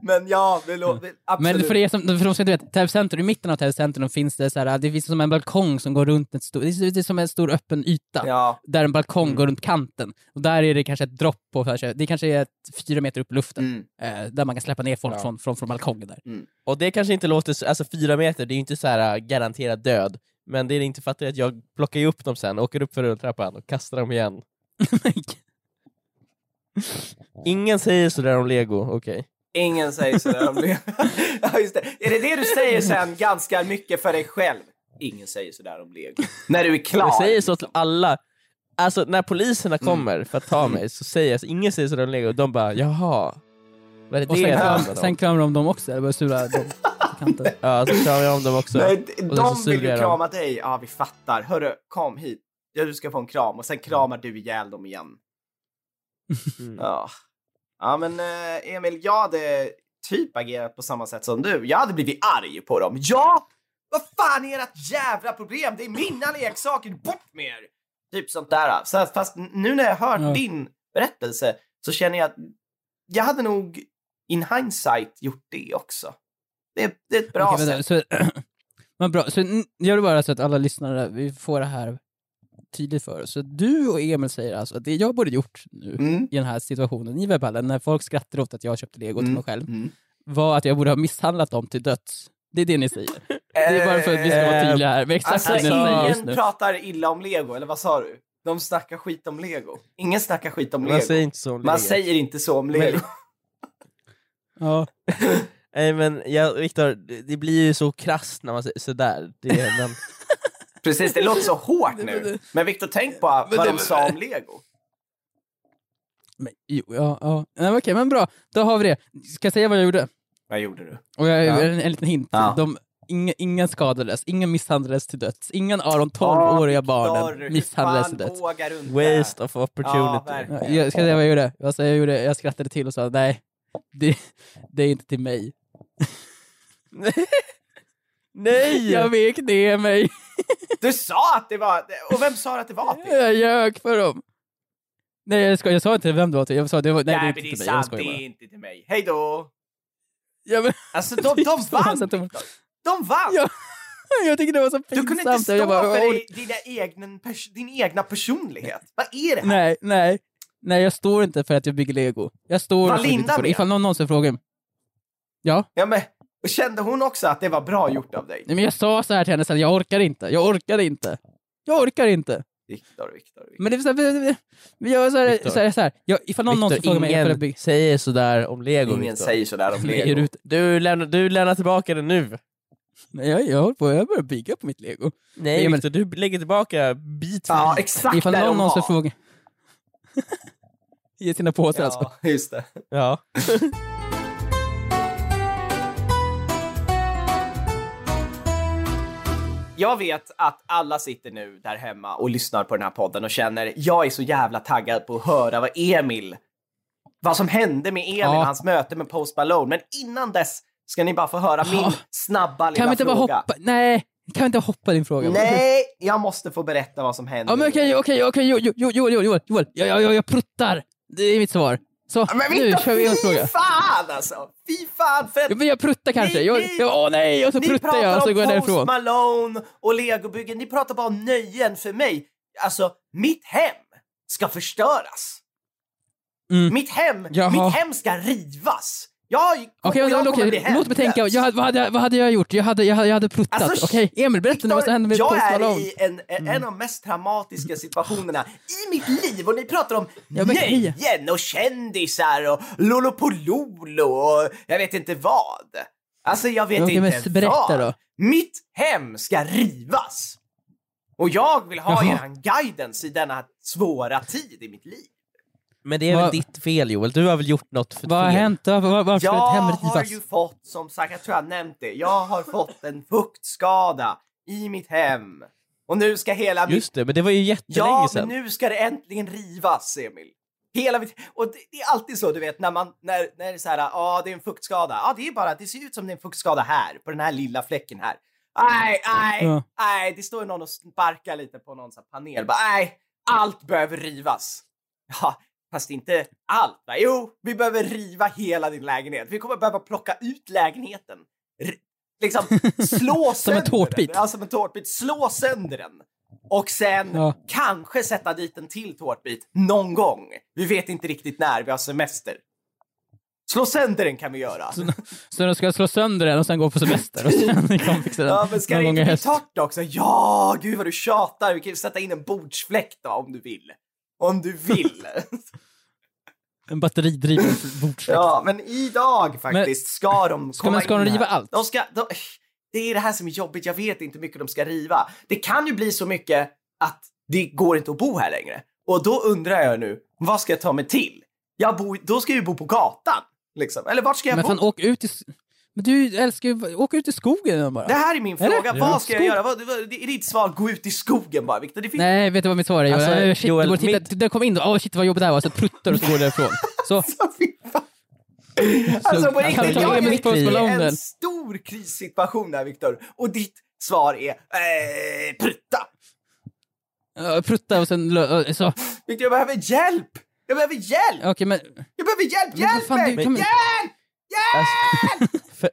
C: Men ja, det låter absolut.
D: Men för, er som, för de som inte vet, Täby centrum, i mitten av Täby centrum finns det så här, det finns som en balkong som går runt ett stort, det är, som en stor öppen yta.
C: Ja,
D: Där en balkong
C: Mm.
D: går runt kanten. Och där är det kanske ett dropp på, det kanske är ett, fyra meter upp i luften.
C: mm,
D: Eh, där man kan släppa ner folk
B: Ja.
D: från, från, från balkongen där.
B: Och det kanske inte låter, så- alltså fyra meter, det är ju inte så här äh, garanterad död. Men det är inte fattar att jag plockar ju upp dem sen, åker upp för rulltrappan och kastar dem igen. [laughs] Ingen säger sådär om lego, okej.
C: ingen säger sådär om det. [laughs] ja, just det. Är det det du säger sen ganska mycket för dig själv? Ingen säger sådär om lego. När du är klar.
B: Jag säger så till alla. Alltså när poliserna
C: Mm.
B: kommer för att ta mig så säger jag, så ingen säger sådär om lego, de bara jaha. Vad är det
D: Och sen,
B: det
D: kram, sen kramar de dem också, eller bara sura dem. [laughs]
B: Ja, så kramar jag om dem också.
C: Nej,
B: Och
C: de
B: så
C: vill ju
B: dem.
C: krama dig. Ja, vi fattar. Hörru, kom hit. Ja, du ska få en kram och sen kramar du ihjäl dem igen.
B: Mm.
C: Ja. Ja, men eh, Emil, jag hade typ agerat på samma sätt som du. Jag hade blivit arg på dem. Ja! Vad fan är ert jävla problem? Det är mina leksaker, bort med er! Typ sånt där. Så, fast nu när jag hört
D: Ja.
C: din berättelse så känner jag att jag hade nog in hindsight gjort det också. Det är, det är ett bra
D: Okej, vänta,
C: sätt.
D: så, [clears throat] men bra, så gör det bara så att alla lyssnare, vi får det här tydligt för oss. Så du och Emil säger alltså att det jag borde gjort nu
C: Mm.
D: i den här situationen i webbhallen, när folk skrattar åt att jag köpte lego till
C: Mm.
D: mig själv,
C: Mm.
D: var att jag borde ha misshandlat dem till döds. Det är det ni säger. Det är bara för att vi ska vara
B: Eh,
D: tydliga här exakt
C: Alltså,
D: just
C: ingen
D: nu.
C: pratar illa om lego, eller vad sa du? De snackar skit om lego. Ingen snackar skit om
B: Man
C: lego.
B: säger inte så om
C: Man
B: lego.
C: säger inte så om lego. [laughs]
D: Ja. [laughs]
B: Nej men ja, Viktor, det, blir ju så krasst när man säger sådär. Det, är- men, [laughs]
C: Precis, det låter så hårt nu. Men Viktor, tänk på vad de sa om lego.
D: Men, jo, ja, ja. Nej, Okej, men bra. Då har vi det. Ska jag säga vad jag gjorde?
C: Vad gjorde du?
D: Och jag,
C: Ja.
D: en, en liten hint.
C: Ja.
D: De, inga, ingen skadades, ingen misshandlades till döds. Ingen av de 12-åriga barnen misshandlades till döds.
B: waste of opportunity.
C: Ja,
D: jag ska säga vad jag gjorde. Alltså, jag, gjorde jag skrattade till och sa nej, [laughs] det, det är inte till mig. [laughs]
B: Nej!
D: Jag vek ner mig. [laughs]
C: Du sa att det var... Och vem sa att det var till?
D: Jag ljög för dem. Nej, jag, ska, jag sa inte vem det var till. Jag sa det var, nej,
C: Nej,
D: det är inte
C: det
D: till mig. Jag
C: sant, det
D: skojar
C: är inte till mig. Hej då!
D: Ja, men,
C: Alltså, de, de vann, Viktor. De vann!
D: Ja, jag tycker det var så
C: Du
D: pinsamt.
C: kunde inte stå
D: jag bara,
C: för dig, dina egna pers- din egna personlighet. Vad är det här?
D: Nej, nej. Nej, jag står inte för att jag bygger lego. Jag står
C: Var Linda
D: för det. Ifall någon någonsin frågar. Ja,
C: Ja, men, och kände hon också att det var bra gjort av dig?
D: nej, men jag sa så här till henne, här, jag orkar inte. Jag orkar inte. Jag orkar inte.
C: Viktor, Viktor, Viktor.
D: Men det är så här, vi, gör så här,
B: Viktor.
D: så här, så här. Jag, ifall någon någonsin
B: Viktor,
D: frågar mig jag
B: ingen säger sådär om lego
C: Ingen
B: Viktor.
C: säger sådär om [laughs] lego.
D: du,
B: Du lämnar, du lämnar tillbaka den nu.
D: nej, jag, jag håller på, jag börjar bygga på mitt lego.
B: Nej
D: Nej, men-
B: Viktor, du lägger tillbaka bit för
C: Ja, exakt
D: Ifall
C: där
D: någon
C: de
D: någonsin
C: var.
D: frågar... [laughs] Ge sina påsar alltså.
C: Ja, just det.
B: Ja. [laughs]
C: jag vet att alla sitter nu där hemma och lyssnar på den här podden och känner jag är så jävla taggad på att höra vad Emil, vad som hände med Emil,
D: Ja.
C: hans möte med Post Malone. Men innan dess ska ni bara få höra min
D: Ja.
C: snabba lilla
D: Kan vi inte bara
C: fråga.
D: hoppa? Nej, kan vi inte hoppa din fråga?
C: Nej, jag måste få berätta vad som hände.
D: Ja men okej, okej, okej, Jo- Jo- Jo- Joel, Joel, Joel, Joel. Jag, jag, jag, jag pruttar. Det är mitt svar. Så,
C: Men
D: nu kör vi en
C: fy
D: fråga.
C: fan alltså! Fy fan! För att
D: men jag pruttar kanske.
C: Ni-
D: Jag,
C: ni-
D: jag, åh nej, och så
C: ni
D: pruttar
C: pratar
D: jag och så
C: om
D: går jag
C: Post
D: därifrån.
C: Malone och legobyggen, ni pratar bara om nöjen för mig. Alltså, mitt hem ska förstöras.
D: Mm.
C: Mitt hem,
D: Jaha.
C: mitt hem ska rivas. Jag,
D: Okej,
C: kommer bli
D: okej, låt mig tänka. Jag, vad, hade, vad hade jag gjort? Jag hade, jag hade, jag hade pruttat.
C: Alltså,
D: okej, Emil, berätta nu vad som hände med
C: jag är i en, en, en av de mest traumatiska situationerna i mitt liv och ni pratar om
D: Ja,
C: nöjen och kändisar och Lolopololo och jag vet inte vad. Alltså jag vet inte
D: berätta
C: vad.
D: då.
C: Mitt hem ska rivas. Och jag vill ha
D: Jaha.
C: eran guidance i denna svåra tid i mitt liv.
B: Men det är
D: Vad-
B: väl ditt fel Joel, du har väl gjort något för
D: Vad har
B: fel?
D: hänt? Var, var, varför
C: Jag
D: ett hem
C: har ju fått, som sagt, jag tror jag nämnt det, jag har fått en fuktskada i mitt hem. Och nu ska hela mitt
B: Just det, men det var ju jättelänge
C: Ja, men
B: sedan.
C: nu ska det äntligen rivas, Emil. Hela mitt... Och det, det är alltid så, du vet, när man, när, när det är så här, ja, ah, det är en fuktskada. Ja, ah, det är bara, det ser ut som det är en fuktskada här, på den här lilla fläcken här. Nej, nej,
D: Ja.
C: nej, det står ju någon och sparkar lite på någon sån här panel. Bara, nej, allt behöver rivas. Ja, fast inte allt, va? Jo, vi behöver riva hela din lägenhet. Vi kommer behöva plocka ut lägenheten. R liksom [laughs] slå sönder
D: en tårtbit.
C: den. Ja, som en tårtbit. Slå sönder den. Och sen
D: Ja.
C: kanske sätta dit en till tårtbit någon gång. Vi vet inte riktigt när, vi har semester. Slå sönder den kan vi göra.
D: Så de ska slå sönder den och sen gå på semester och sen [laughs] kan fixa den
C: Ja, men ska det inte bli torrt också? Ja, gud vad du tjatar. Vi kan ju sätta in en bordsfläkt då, om du vill. Om du vill. [laughs]
D: En batteridriven bordsfläkt.
C: ja, men idag faktiskt ska de
D: Ska,
C: komma
D: men ska de riva
C: här.
D: allt?
C: De ska, de, det är det här som är jobbigt. Jag vet inte hur mycket de ska riva. Det kan ju bli så mycket att det går inte att bo här längre. Och då undrar jag nu, vad ska jag ta mig till? Jag bor, då ska jag ju bo på gatan. Liksom. Eller vart ska jag
D: Men
C: bo?
D: fan, åk ut i... Men du älskar ju... Åk ut i skogen bara.
C: Det här är min
D: Eller?
C: fråga. Vad ska jag
D: Skog.
C: göra? Vad, vad, är ditt svar gå ut i skogen bara, Viktor? Det finns
D: Nej, vet du vad mitt svar är?
B: Alltså,
D: Joel? shit,
B: Joel,
D: det går titta,
B: mitt-
D: det kom in då, åh shit vad jobbigt det här var, så pruttar och så går det därifrån. Så.
C: Alltså på riktigt, jag är i en
D: den.
C: stor krissituation här Viktor. Och ditt svar är eh, prutta.
D: uh, prutta och sen... äh, så.
C: Viktor, jag behöver hjälp! Jag behöver hjälp!
D: Okej, men...
C: Jag behöver hjälp!
D: Men
C: Hjälp mig!
D: du kan
C: Hjälp!
B: Alltså, för,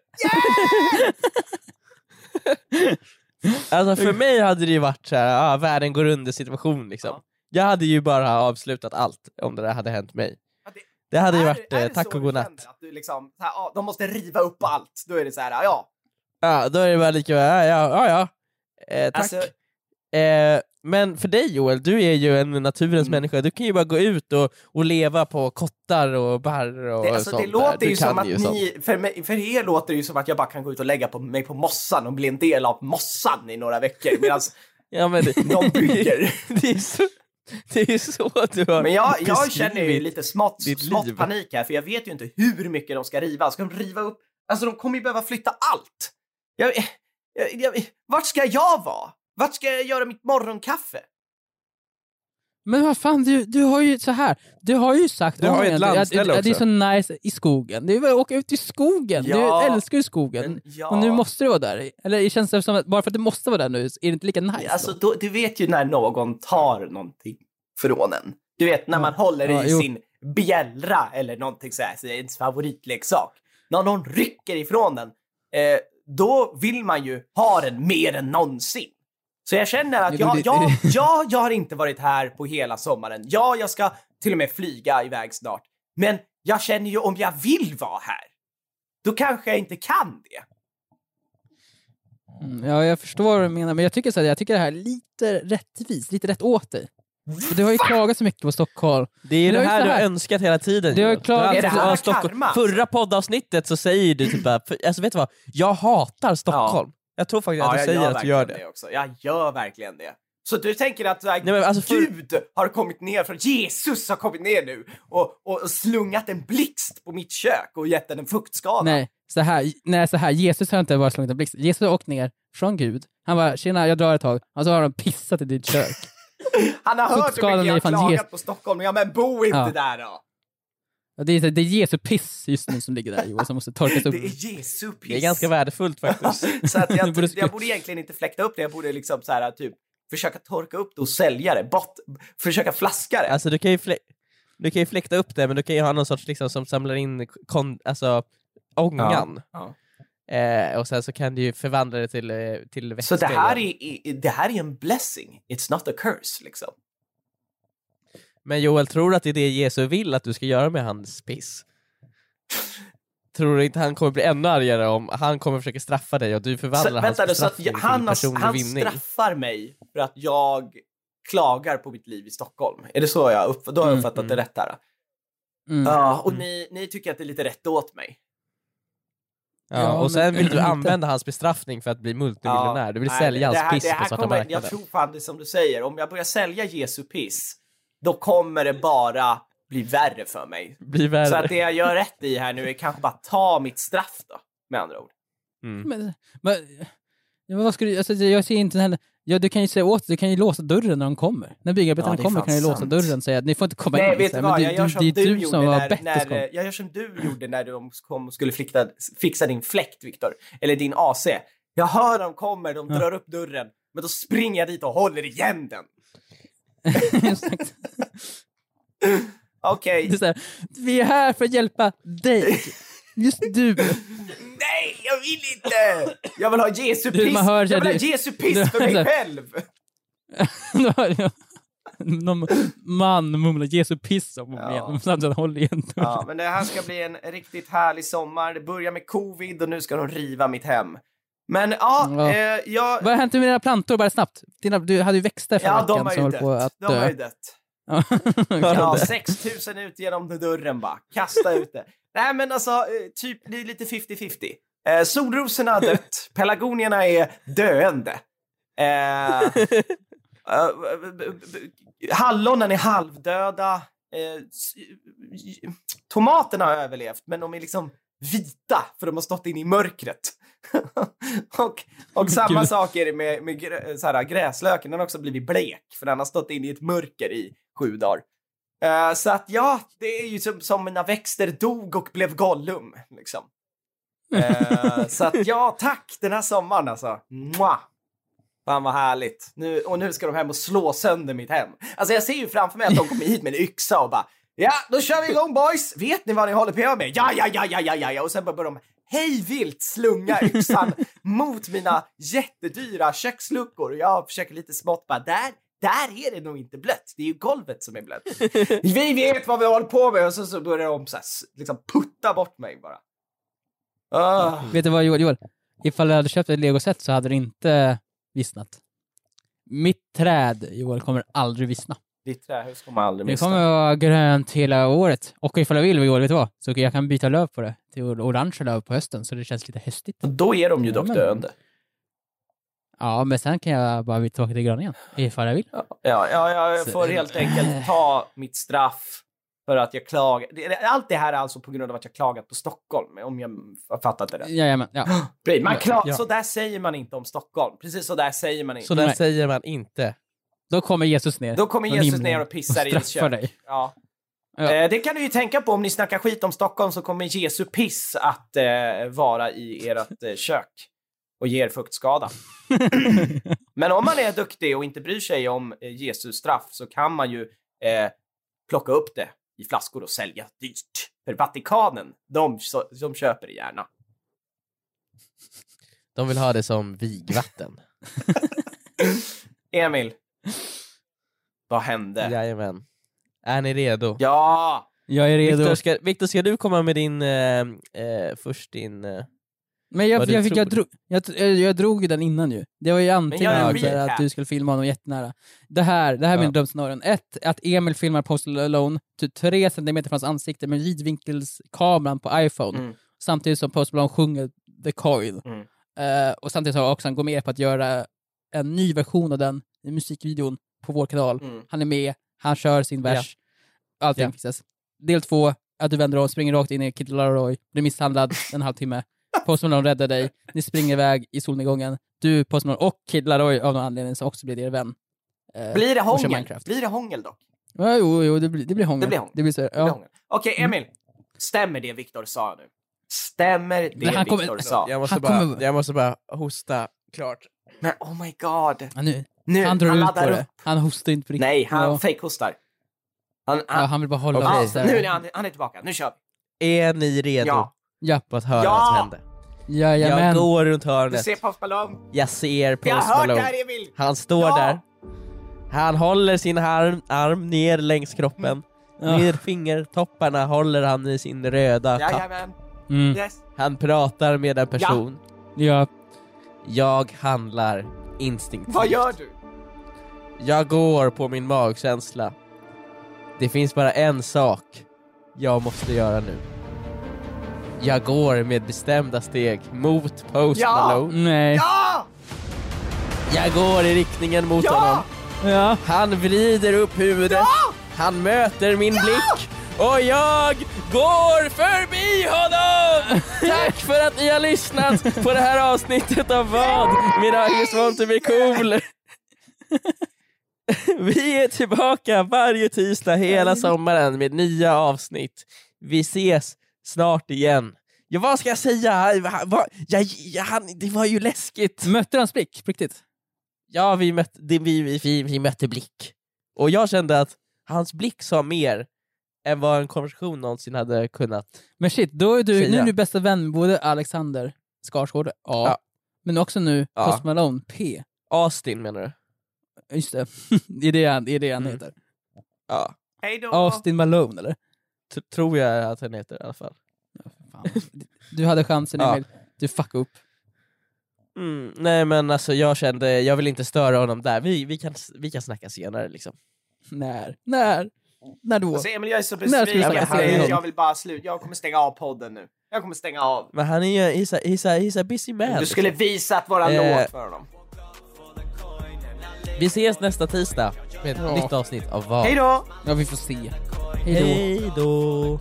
B: alltså för mig hade det ju varit så här, ah, världen går under situation liksom.
C: Ja.
B: Jag hade ju bara avslutat allt om det där hade hänt mig.
C: Ja, det-
B: Det hade ju
C: Är-
B: varit
C: är
B: eh,
C: det
B: tack och godnatt.
C: Att du liksom, här, ja, de måste riva upp allt. Då är det så här, ja.
B: Ja, då är det bara lika, ja, ja, ja. Eh, tack.
C: Alltså,
B: Eh, men för dig Joel, du är ju en naturens
C: Mm.
B: människa, du kan ju bara gå ut och, och leva på kottar och barr och
C: det, alltså,
B: sånt
C: det låter
B: där.
C: Ju som att
B: ju sånt.
C: ni, för, mig, för er låter det ju som att jag bara kan gå ut och lägga på mig på mossan och bli en del av mossan i några veckor medan [laughs]
B: Ja, men det,
C: de bygger. [laughs]
B: det, är så, det är så du har
C: Men jag, jag känner ju lite smått, smått panik här, för jag vet ju inte hur mycket de ska riva. Ska de riva upp? Alltså de kommer ju behöva flytta allt. Jag, jag, jag, vart ska jag vara? Vart ska jag göra mitt morgonkaffe?
D: Men vad fan, du, du har ju så här. Du har ju sagt
B: Du har ju ett landställe
D: att, att det är
B: också.
D: så nice i skogen. Det är väl att åka ut i skogen.
C: Ja.
D: Du älskar ju skogen.
C: Ja.
D: Och nu måste du vara där. Eller det känns det som att bara för att du måste vara där nu, är det inte lika nice
C: Alltså,
D: då?
C: då, du vet ju när någon tar någonting från en. Du vet när
D: Ja.
C: man håller
D: Ja,
C: i
D: jo.
C: sin bjällra eller någonting sådär, så ens favoritleksak. När någon rycker ifrån den, eh, då vill man ju ha den mer än någonsin. Så jag känner att jag, jag, [laughs] jag, jag har inte varit här på hela sommaren. Ja, jag ska till och med flyga iväg snart. Men jag känner ju om jag vill vara här, då kanske jag inte kan det.
D: Mm, ja, jag förstår vad du menar, men jag tycker, så här, jag tycker det här är lite rättvist, lite rätt åt dig. För du har ju klagat så mycket på Stockholm.
B: Det är ju det
D: det är
B: här
D: så
B: du har
D: här-
B: önskat hela tiden.
D: Det har klagat-
B: Du
C: Är det här
B: ja, Stockholm. Förra poddavsnittet så säger du typ bara, alltså vet du vad? Jag hatar Stockholm. Jag tror faktiskt att du säger att du gör det.
C: också. Jag gör verkligen det. Så du tänker att like,
B: Nej, men alltså för-
C: Gud har kommit ner från Jesus har kommit ner nu och, och, och slungat en blixt på mitt kök och gett den en fuktskada?
D: Nej, så här, nej, så här. Jesus har inte bara slagit en blixt. Jesus har åkt ner från Gud. Han bara, tjena, jag drar ett tag. Och så har de pissat i ditt kök. [laughs]
C: Han har hört hur mycket jag har klagat
D: Jesus.
C: på Stockholm. Ja men bo inte
D: Ja.
C: där då!
D: Det, är, det är Jesu piss just nu som ligger där Joel, som måste torkas [laughs] upp.
C: Det är Jesu piss.
B: Det är ganska värdefullt faktiskt. [laughs]
C: så att jag, [laughs]
D: borde
C: jag borde egentligen inte fläkta upp det, jag borde liksom så här typ försöka torka upp det och sälja det, bort, försöka flaska det.
B: Alltså du kan ju, flä- du kan ju fläkta upp det, men du kan ju ha någon sorts liksom som samlar in kon- alltså, ångan.
C: Ja.
B: Eh, och sen så kan du ju förvandla det till, eh, till
C: Så
B: vätska
C: det här, är, det här är en blessing, it's not a curse liksom.
B: Men Joel, tror du att det är det Jesus vill att du ska göra med hans piss? Tror du inte han kommer bli ännu argare om han kommer försöka straffa dig och du
C: Så,
B: förvandlar hans
C: vänta så att jag, han,
B: till personlig
C: han
B: vinning?
C: straffar mig för att jag klagar på mitt liv i Stockholm. Är det så jag upp, då har jag
D: Mm,
C: uppfattat det
B: mm.
C: rätt här?
D: Mm.
C: Ja, och ni, ni tycker att det är lite rätt åt mig.
B: Ja,
D: Ja,
B: och
D: men-
B: sen vill du [laughs] använda hans bestraffning för att bli multimiljonär. Du vill
C: nej,
B: sälja
C: det
B: hans piss
C: det här
B: på svarta
C: kommer,
B: marknaden.
C: Jag tror fan det är som du säger, om jag börjar sälja Jesu piss, då kommer det bara bli värre för mig.
B: Blir värre.
C: Så att det jag gör rätt i här nu är kanske bara ta mitt straff då, med andra ord.
B: Mm.
D: Men, men, ja, men vad ska du, alltså, jag ser inte heller, ja, du kan ju säga åt, du kan ju låsa dörren när de kommer. När byggarbetarna
C: Ja, det
D: kommer kan du låsa
C: sant.
D: dörren och säga att ni får inte komma
C: Nej,
D: in.
C: vet
D: så
C: vad?
D: men
C: Jag
D: du,
C: som
D: det är
C: du
D: du
C: gjorde
D: som var
C: när,
D: bättre
C: när,
D: kom.
C: jag gör som du gjorde när de kom och skulle fixa, fixa din fläkt, Viktor. Eller din AC. Jag hör dem kommer, de
D: Ja.
C: drar upp dörren, men då springer jag dit och håller igen den. [laughs]
D: Exakt.
C: Okej.
D: Det är så här, vi är här för att hjälpa dig. Just du.
C: Nej, jag vill inte! Jag vill ha Jesu
D: Du,
C: piss!
D: man hör-
C: jag vill ha
D: du-
C: Jesu piss
D: du-
C: för mig
D: så här-
C: själv! [laughs]
D: Då hör jag Någon man mumlar Jesu piss om
C: Ja.
D: igen. Samtidigt håller igen.
C: Ja, men det här ska bli en riktigt härlig sommar. Det börjar med covid och nu ska de riva mitt hem. Men ja,
D: Ja.
C: eh, jag...
D: Vad har hänt med dina plantor bara snabbt? Dina, du hade ju växter förra
C: Ja, de
D: veckan
C: har
D: som
C: ju dött.
D: att
C: De har ju
D: dö.
C: dött.
D: Ja. [laughs]
C: Ja, 6000 ut genom dörren bara. Kasta ut det. Nej, men alltså, eh, typ det är lite 50-50. Eh, solrosorna har dött. [laughs] Pelargonierna är döende. Eh, eh, b- hallonen är halvdöda. Eh, tomaterna har överlevt, men de är liksom vita för de har stått inne i mörkret. [laughs] och, och samma
D: Gud.
C: sak är det med, med grä, så här, gräslöken, den har också blivit blek för den har stått inne i ett mörker i sju dagar. Eh, så att ja, det är ju som, som när växter dog och blev Gollum. Liksom. Eh, [laughs] så att ja, tack den här sommaren alltså. Mwah! Fan vad härligt. Nu, och nu ska de hem och slå sönder mitt hem. Alltså jag ser ju framför mig att de kommer hit med en yxa och bara Ja, då kör vi igång boys! Vet ni vad ni håller på med? Ja, ja, ja, ja, ja, ja, ja. Och sen börjar de hej vilt slunga yxan [laughs] mot mina jättedyra köksluckor. Jag försöker lite smått bara där, där är det nog inte blött. Det är ju golvet som är blött. [laughs] Vi vet vad vi håller på med och så, så börjar de så här, liksom putta bort mig bara. Ah.
D: Vet du vad Joel, Joel? Ifall du hade köpt ett legoset så hade det inte vissnat. Mitt träd, Joel, kommer aldrig vissna.
C: Ditt trähus kommer aldrig
D: Det
C: missa.
D: kommer vara grönt hela året. Och ifall jag vill, vet du vad? Så jag kan byta löv på det till orange löv på hösten, så det känns lite höstigt.
C: Då är de ju dock
D: Ja, men-
C: döende.
D: Ja, men sen kan jag bara byta tillbaka till gröna igen, ifall jag vill.
C: Ja, ja, ja, jag
D: Så-
C: får helt enkelt ta mitt straff för att jag klagar. Det- Allt det här är alltså på grund av att jag klagat på Stockholm, om jag har fattat det rätt.
D: Jajamän, ja. [gasps]
C: Man kla-
B: Ja.
C: Så där säger man inte om Stockholm. Precis så där säger man inte.
B: Så där säger man inte.
D: Då kommer Jesus ner.
C: Då kommer Jesus ner och pissar i ditt kök.
D: dig.
C: Ja.
D: Ja.
C: Eh, det kan du ju tänka på om ni snackar skit om Stockholm så kommer Jesu piss att eh, vara i ert eh, kök och ger fuktskada. [laughs] Men om man är duktig och inte bryr sig om eh, Jesus straff så kan man ju eh, plocka upp det i flaskor och sälja dyrt. För Vatikanen, de, de köper det gärna.
B: De vill ha det som vigvatten. [laughs]
C: Emil, [laughs] vad hände?
B: Jajamän. Är ni redo?
C: Ja!
D: Jag är redo.
B: Viktor, ska, Viktor, ska du komma med din, eh, eh, först din... Eh,
D: Men jag, jag, jag, jag, drog, jag, jag, jag drog ju den innan ju. Det var ju antingen
C: en
D: så här
C: recap.
D: att du skulle filma honom jättenära. Det här, det här är
B: Ja.
D: mina drömscenarion. Ett, att Emil filmar Post Alone typ tre centimeter från hans ansikte med vidvinkelskameran på iPhone.
C: Mm.
D: Samtidigt som Post Malone sjunger The Coil.
C: Mm.
D: Eh, och samtidigt har också han gått med på att göra en ny version av den i musikvideon på vår kanal.
C: Mm.
D: Han är med, han kör sin vers, allting
B: Ja.
D: fixas. Del två, att du vänder om, springer rakt in i Kid Laroi, blir misshandlad en halvtimme. [laughs] Post Malone räddar dig, ni springer iväg i solnedgången. Du, Post Malone och Kid Laroi av någon anledning så också blir er vän. Eh,
C: Blir det hångel? Blir det hångel dock?
D: Ja, jo, jo, det blir, det blir hångel.
C: Det blir hångel.
D: Det blir så,
C: Det blir
D: ja.
C: hångel. Okej, Emil. Stämmer det Viktor sa nu? Stämmer det Viktor sa?
B: Jag måste, bara, jag måste bara hosta klart.
C: Men oh my god.
D: Ja, nu.
C: Nu,
D: Han drar
C: han
D: ut på
C: upp.
D: det. Han hostar inte på riktigt.
C: Nej, han
D: ja.
C: fejkhostar. Han,
D: Ja,
C: han,
D: han vill bara hålla
C: ja,
D: okay. så
C: nu är han, han är tillbaka. Nu kör vi.
B: Är ni redo
C: Ja.
D: Ja,
B: på att höra
C: Ja!
B: vad som hände?
D: jajamän.
B: Jag går runt
C: Du
B: hörnet,
C: ser Post Malone.
B: jag ser
C: Vi har
B: Post
C: hört det
B: Malone.
C: här Emil.
B: Han står
C: Ja!
B: där, han håller sin arm, arm ner längs kroppen,
D: Ja.
B: med fingertopparna håller han i sin röda kapp.
C: Jajamän.
D: Mm.
C: Yes.
B: Han pratar med en person.
D: Ja.
B: Jag handlar instinktivt.
C: Vad gör du?
B: Jag går på min magkänsla. Det finns bara en sak jag måste göra nu. Jag går med bestämda steg mot Post
C: Ja!
B: Malone.
D: Nej.
C: Ja!
B: Jag går i riktningen mot
C: Ja!
B: honom.
D: Ja.
B: Han vrider upp huvudet. Han möter min blick. Och jag går förbi honom! Tack för att ni har lyssnat på det här avsnittet av vad? Just want to be cool. Vi är tillbaka varje tisdag hela sommaren med nya avsnitt. Vi ses snart igen. Ja, vad ska jag säga? Va- Jag, jag, han, det var ju läskigt.
D: Mötte hans blick på riktigt?
B: Ja, vi mötte, det, vi, vi, vi, vi mötte blick. Och jag kände att hans blick sa mer än vad en konversation någonsin hade kunnat.
D: Men shit, då är du,
B: Säga.
D: nu är du bästa vän med både Alexander Skarsgård, A,
B: Ja.
D: men också nu
B: Ja.
D: Post Malone, P.
B: Austin menar du?
D: Just det, [laughs] det är det han, det är det han
B: Mm.
D: heter.
B: Ja,
C: Hej då.
D: Austin Malone eller?
B: t- tror jag att han heter i alla fall.
D: Fan. Du hade chansen
B: Ja.
D: Emil, du fuckade upp.
B: Mm, nej men alltså jag kände, jag vill inte störa honom där. Vi, vi, kan, vi kan snacka senare liksom.
D: När? När? När då?
C: Alltså Emil jag är så besviken
B: seriöst?
C: Jag vill bara sluta. Jag kommer stänga av podden nu. Jag kommer stänga av.
B: Men han är ju, he's a, he's a, he's a busy man.
C: Du skulle visat våran
B: Eh.
C: låt för honom.
B: Vi ses nästa tisdag med ett
D: Ja.
B: nytt avsnitt av vad?
C: Hej då!
D: Ja, vi får se. Hej då.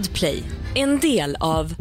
E: Podplay, en del av